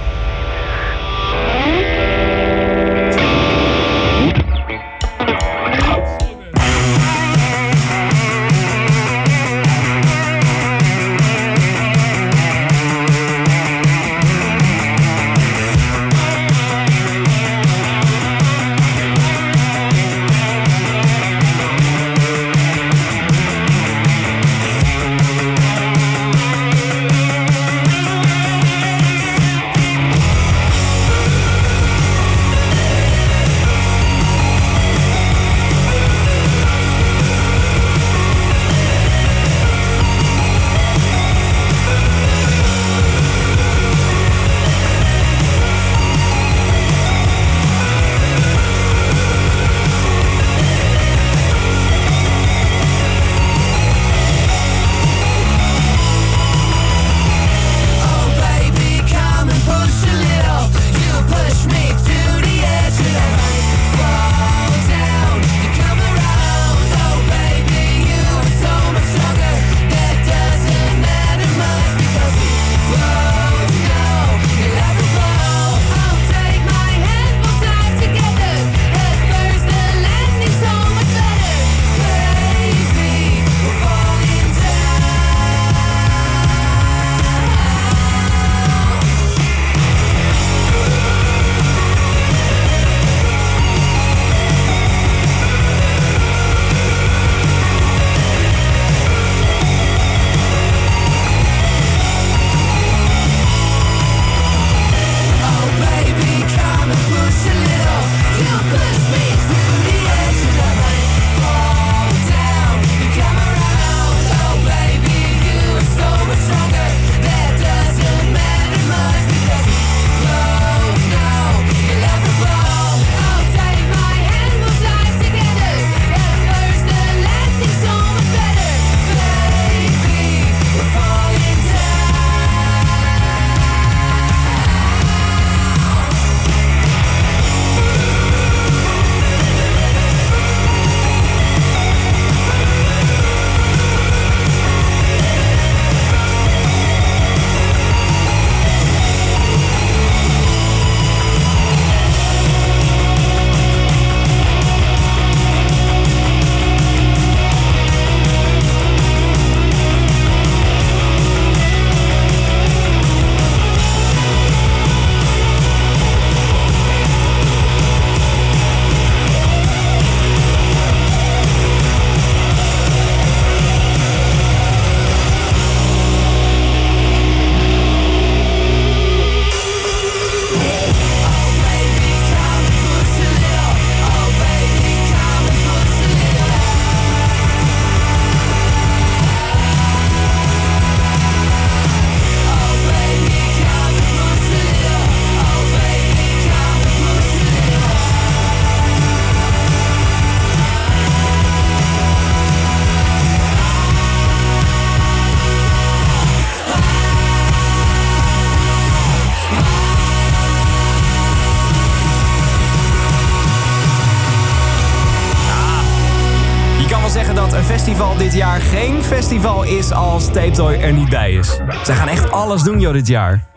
Geen festival is als Tape Toy er niet bij is. Zij gaan echt alles doen, joh, dit jaar.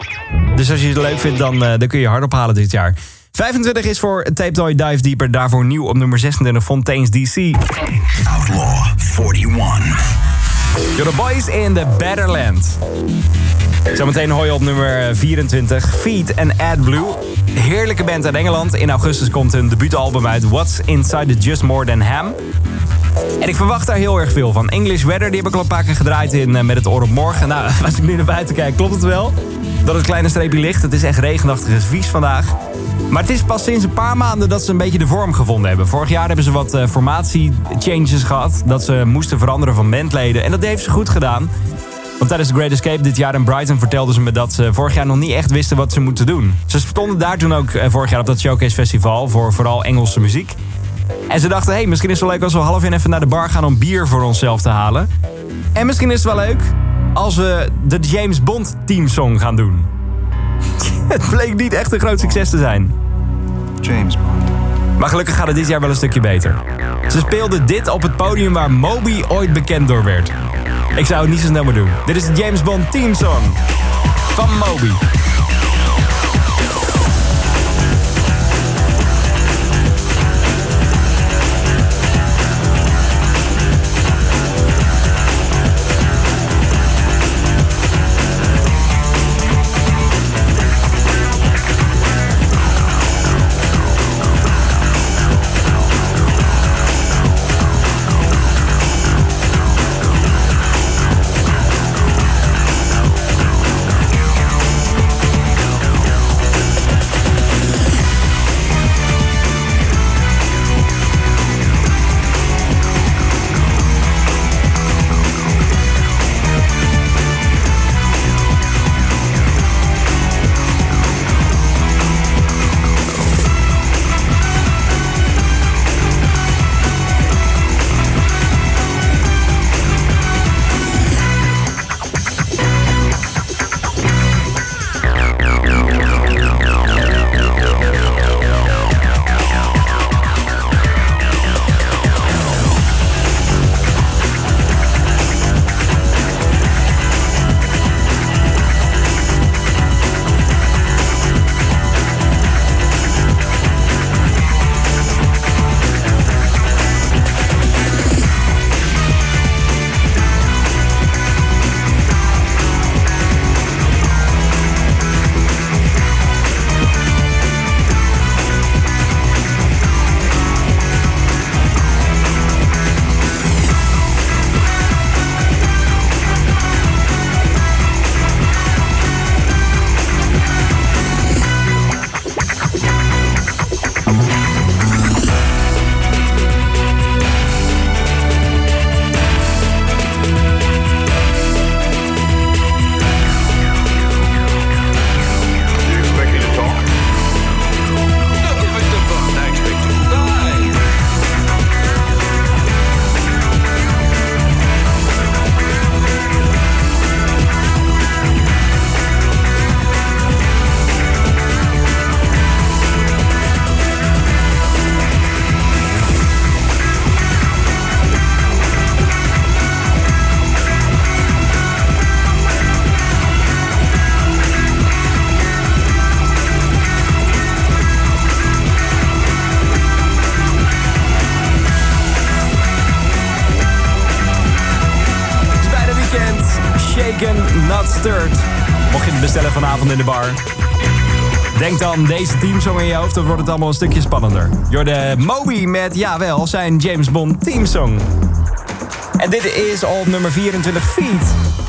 Dus als je het leuk vindt, dan, eh, dan kun je hard ophalen dit jaar. 25 is voor Tape Toy Dive Deeper. Daarvoor nieuw op nummer 26, Fontaine's DC. Outlaw 41. You're the boys in the Better Land. Zometeen hoor je op nummer 24 Feet en AdBlue. Heerlijke band uit Engeland. In augustus komt hun debuutalbum uit What's Inside the Just More Than Ham. En ik verwacht daar heel erg veel van. English Weather, die heb ik al een paar keer gedraaid in eh, Met het oor op morgen. Nou, [LAUGHS] als ik nu naar buiten kijk, klopt het wel. Dat het kleine streepje ligt. Het is echt regenachtig en vies vandaag. Maar het is pas sinds een paar maanden dat ze een beetje de vorm gevonden hebben. Vorig jaar hebben ze wat eh, formatie-changes gehad. Dat ze moesten veranderen van bandleden. En dat heeft ze goed gedaan. Want tijdens de Great Escape dit jaar in Brighton vertelden ze me dat ze vorig jaar nog niet echt wisten wat ze moeten doen. Ze stonden daar toen ook eh, vorig jaar op dat Showcase Festival voor vooral Engelse muziek. En ze dachten, hé, hey, misschien is het wel leuk als we half in even naar de bar gaan om bier voor onszelf te halen. En misschien is het wel leuk als we de James Bond teamsong gaan doen. [LAUGHS] het bleek niet echt een groot succes te zijn. James Bond. Maar gelukkig gaat het dit jaar wel een stukje beter. Ze speelden dit op het podium waar Moby ooit bekend door werd. Ik zou het niet zo snel meer doen. Dit is de James Bond teamsong van Moby. De bar. Denk dan deze teamsong in je hoofd, dan wordt het allemaal een stukje spannender. Jorde Moby met, jawel, zijn James Bond teamsong. En dit is op nummer 24 Feet.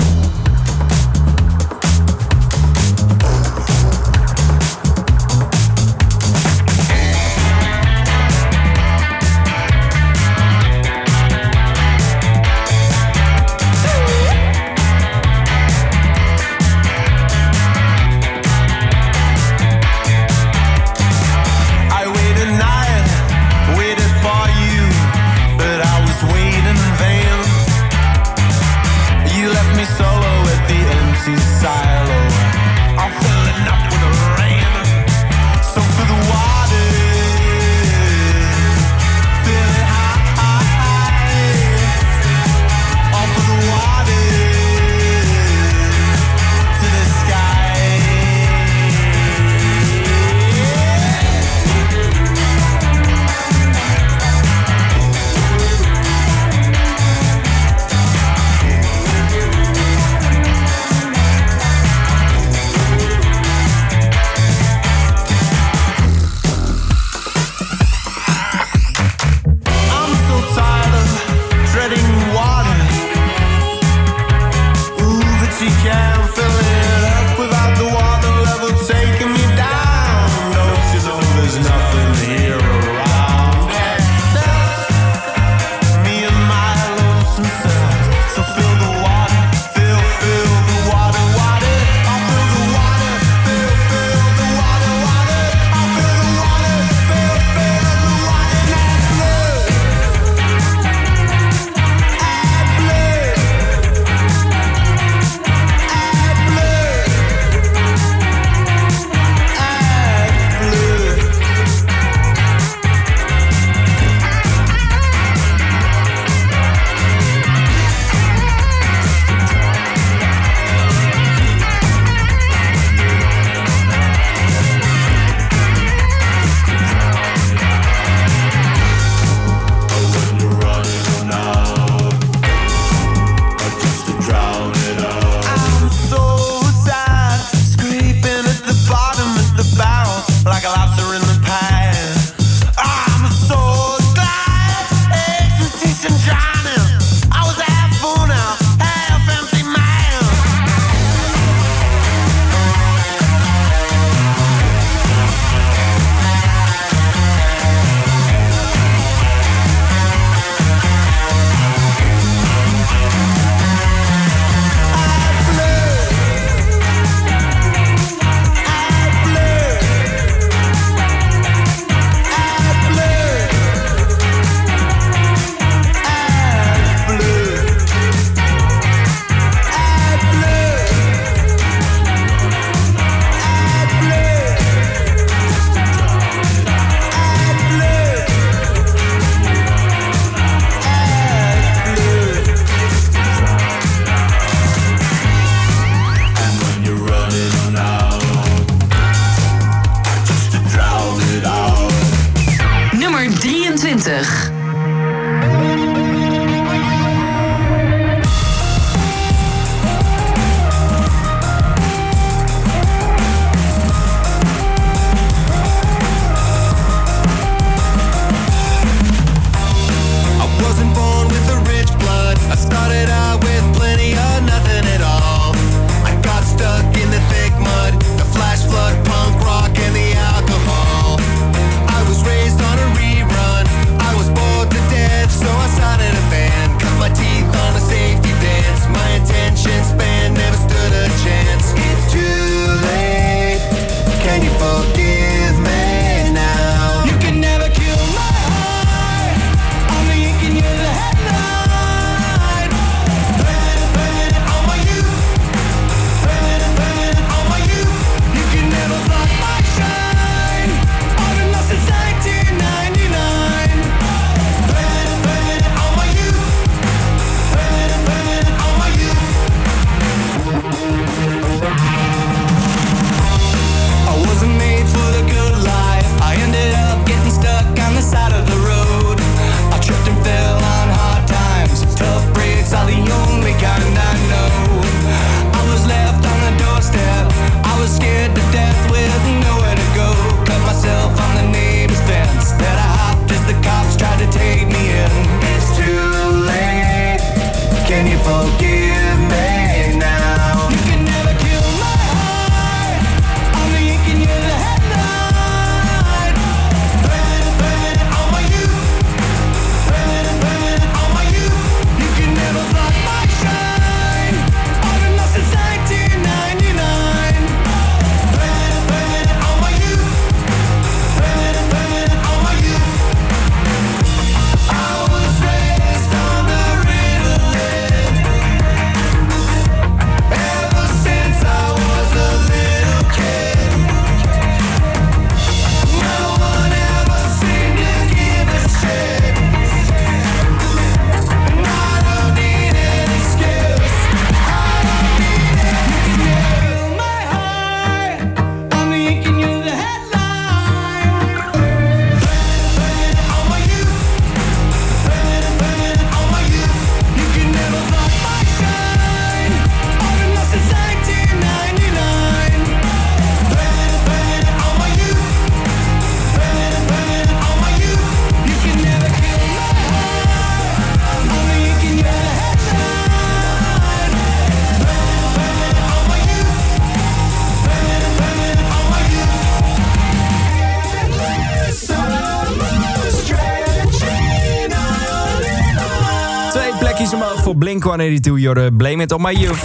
182, you're uh, blame it on my youth.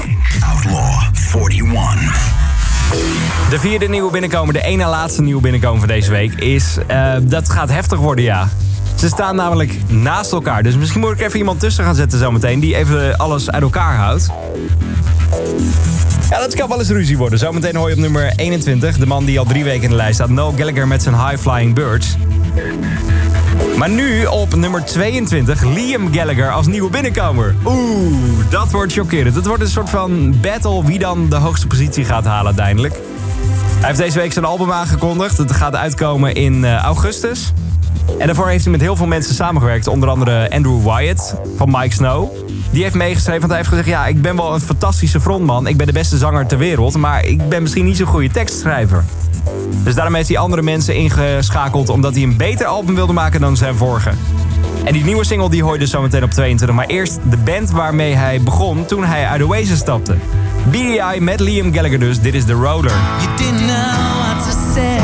Outlaw 41. De vierde nieuwe binnenkomen, de ene laatste nieuwe binnenkomen van deze week is... Eh, dat gaat heftig worden, ja. Ze staan namelijk naast elkaar. Dus misschien moet ik even iemand tussen gaan zetten zometeen... die even alles uit elkaar houdt. Ja, dat kan wel eens ruzie worden. Zometeen hoor je op nummer 21... de man die al drie weken in de lijst staat... Noel Gallagher met zijn High Flying Birds... Maar nu op nummer 22 Liam Gallagher als nieuwe binnenkomer. Oeh, dat wordt chockerend. Het wordt een soort van battle wie dan de hoogste positie gaat halen uiteindelijk. Hij heeft deze week zijn album aangekondigd. Het gaat uitkomen in eh, augustus. En daarvoor heeft hij met heel veel mensen samengewerkt. Onder andere Andrew Wyatt van Mike Snow. Die heeft meegeschreven, want hij heeft gezegd... ja, ik ben wel een fantastische frontman. Ik ben de beste zanger ter wereld. Maar ik ben misschien niet zo'n goede tekstschrijver. Dus daarom heeft hij andere mensen ingeschakeld... omdat hij een beter album wilde maken dan zijn vorige. En die nieuwe single die hoor je dus zometeen op 22. Maar eerst de band waarmee hij begon toen hij uit Oasis stapte. BDI met Liam Gallagher dus. Dit is The Roller. You didn't know to say.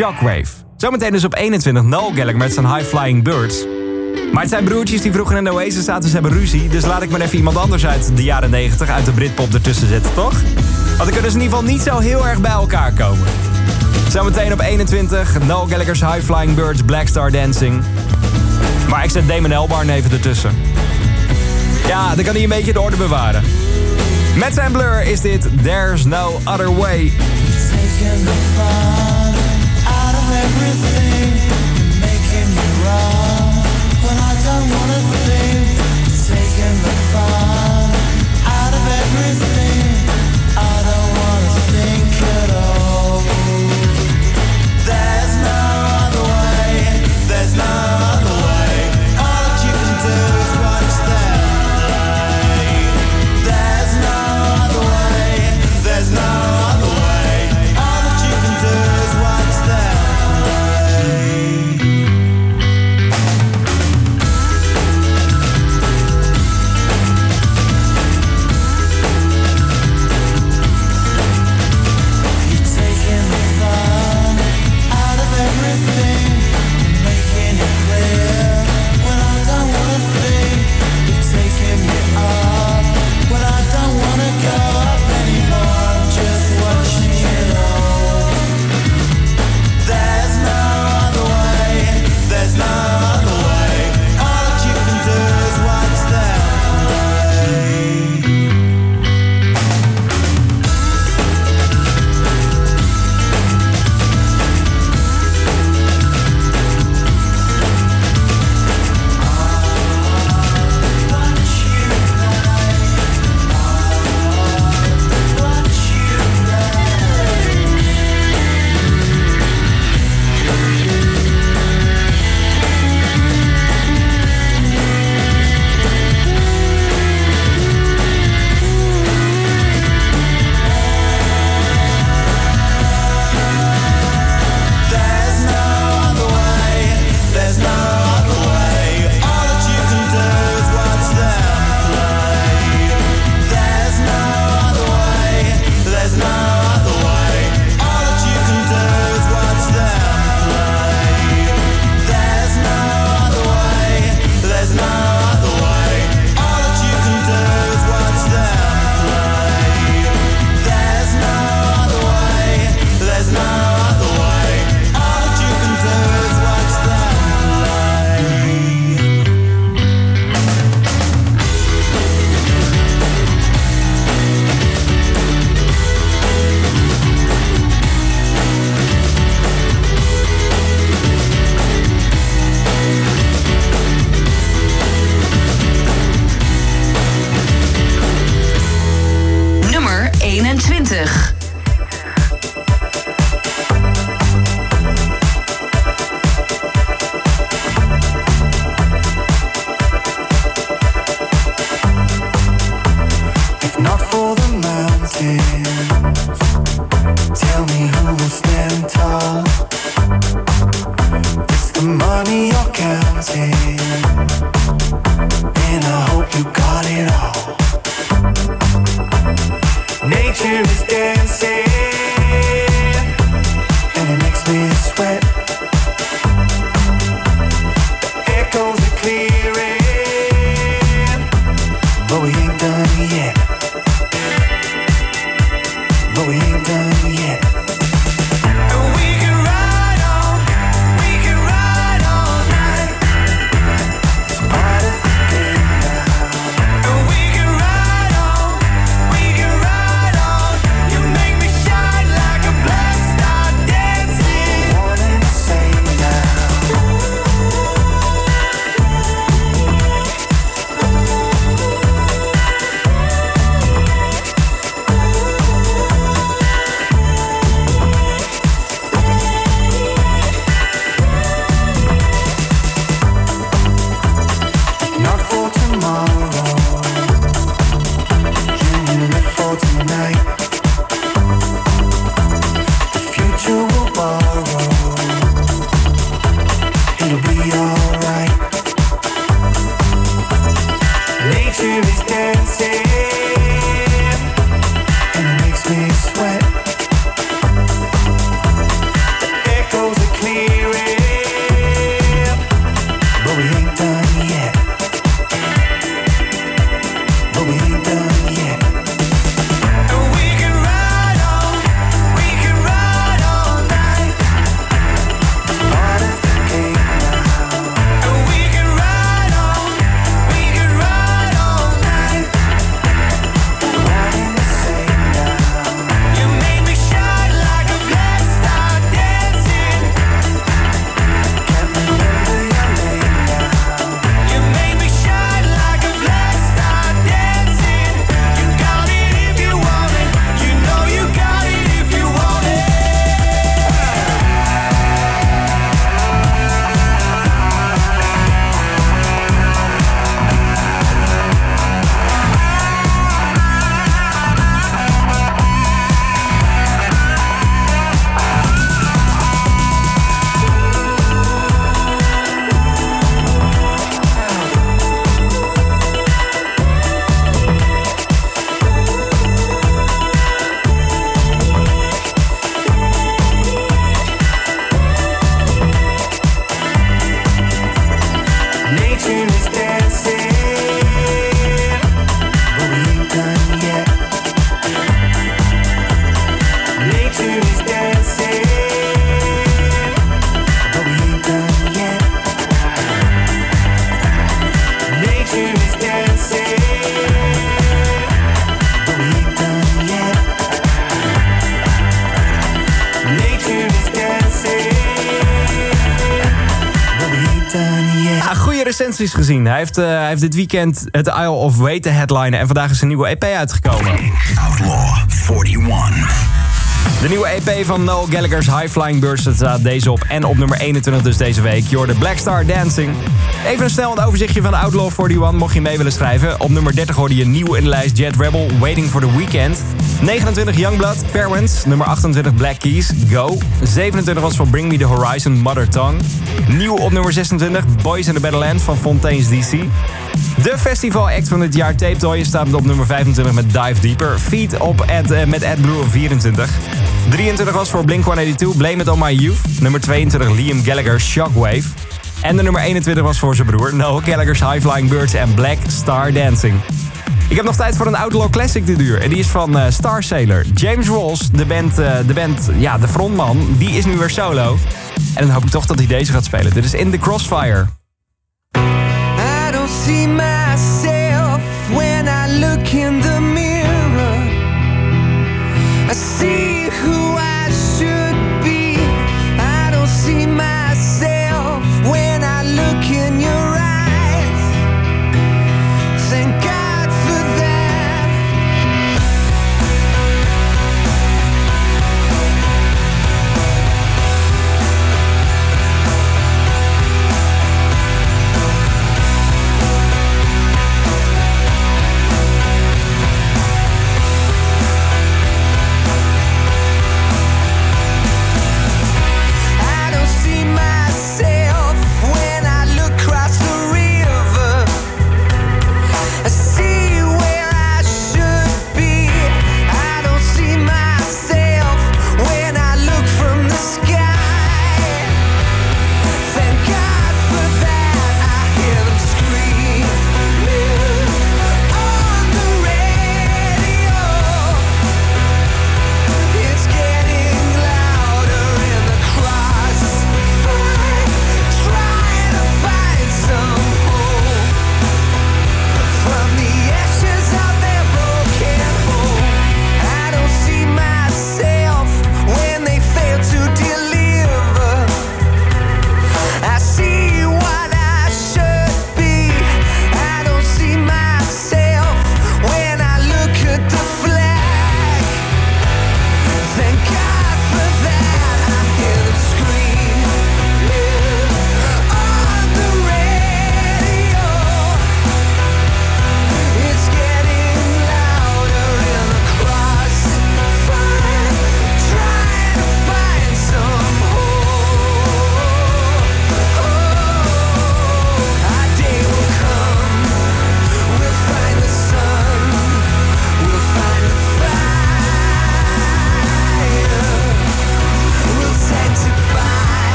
Shockwave. Zometeen dus op 21 Noel Gallagher met zijn High Flying Birds. Maar het zijn broertjes die vroeger in de Oasis zaten, ze hebben ruzie. Dus laat ik maar even iemand anders uit de jaren 90 uit de Britpop ertussen zetten, toch? Want dan kunnen ze in ieder geval niet zo heel erg bij elkaar komen. Zometeen op 21 Noel Gallagher's High Flying Birds, Black Star Dancing. Maar ik zet Damon Elbarn even ertussen. Ja, dan kan hij een beetje de orde bewaren. Met zijn blur is dit There's No Other Way. everything making me wrong when I don't wanna think recensies gezien. Hij heeft, eh, hij heeft dit weekend het Isle of Way te headlinen. En vandaag is een nieuwe EP uitgekomen. Outlaw 41. De nieuwe EP van Noel Gallagher's High Flying Birds dat staat deze op. En op nummer 21 dus deze week. Je hoorde Black Star Dancing. Even een snel een overzichtje van Outlaw 41, mocht je mee willen schrijven. Op nummer 30 hoorde je nieuw in de lijst Jet Rebel, Waiting for the Weekend. 29 Youngblood, Parents. Nummer 28 Black Keys, Go. 27 was voor Bring Me the Horizon, Mother Tongue. Nieuw op nummer 26, Boys in the Badlands van Fontaine's DC. De festival act van dit jaar, Tape Toy, staat op nummer 25 met Dive Deeper. Feed op Ed, eh, met AdBlue op 24. 23 was voor Blink-182, Blame It On My Youth. Nummer 22 Liam Gallagher, Shockwave. En de nummer 21 was voor zijn broer, Noel Gallagher's High Flying Birds en Black Star Dancing. Ik heb nog tijd voor een Outlaw Classic dit uur. En die is van eh, Star Sailor. James Walls, de band, eh, de band, ja, de frontman, die is nu weer solo. En dan hoop ik toch dat hij deze gaat spelen. Dit is In The Crossfire. I don't see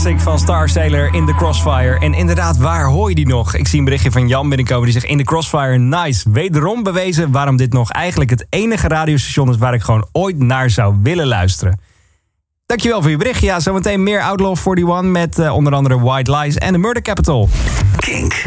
Classic van Star Sailor in the Crossfire. En inderdaad, waar hoor je die nog? Ik zie een berichtje van Jan binnenkomen die zegt... in de Crossfire, nice. Wederom bewezen waarom dit nog eigenlijk het enige radiostation is... waar ik gewoon ooit naar zou willen luisteren. Dankjewel voor je bericht. Ja, zometeen meer Outlaw 41 met eh, onder andere White Lies en The Murder Capital. Kink.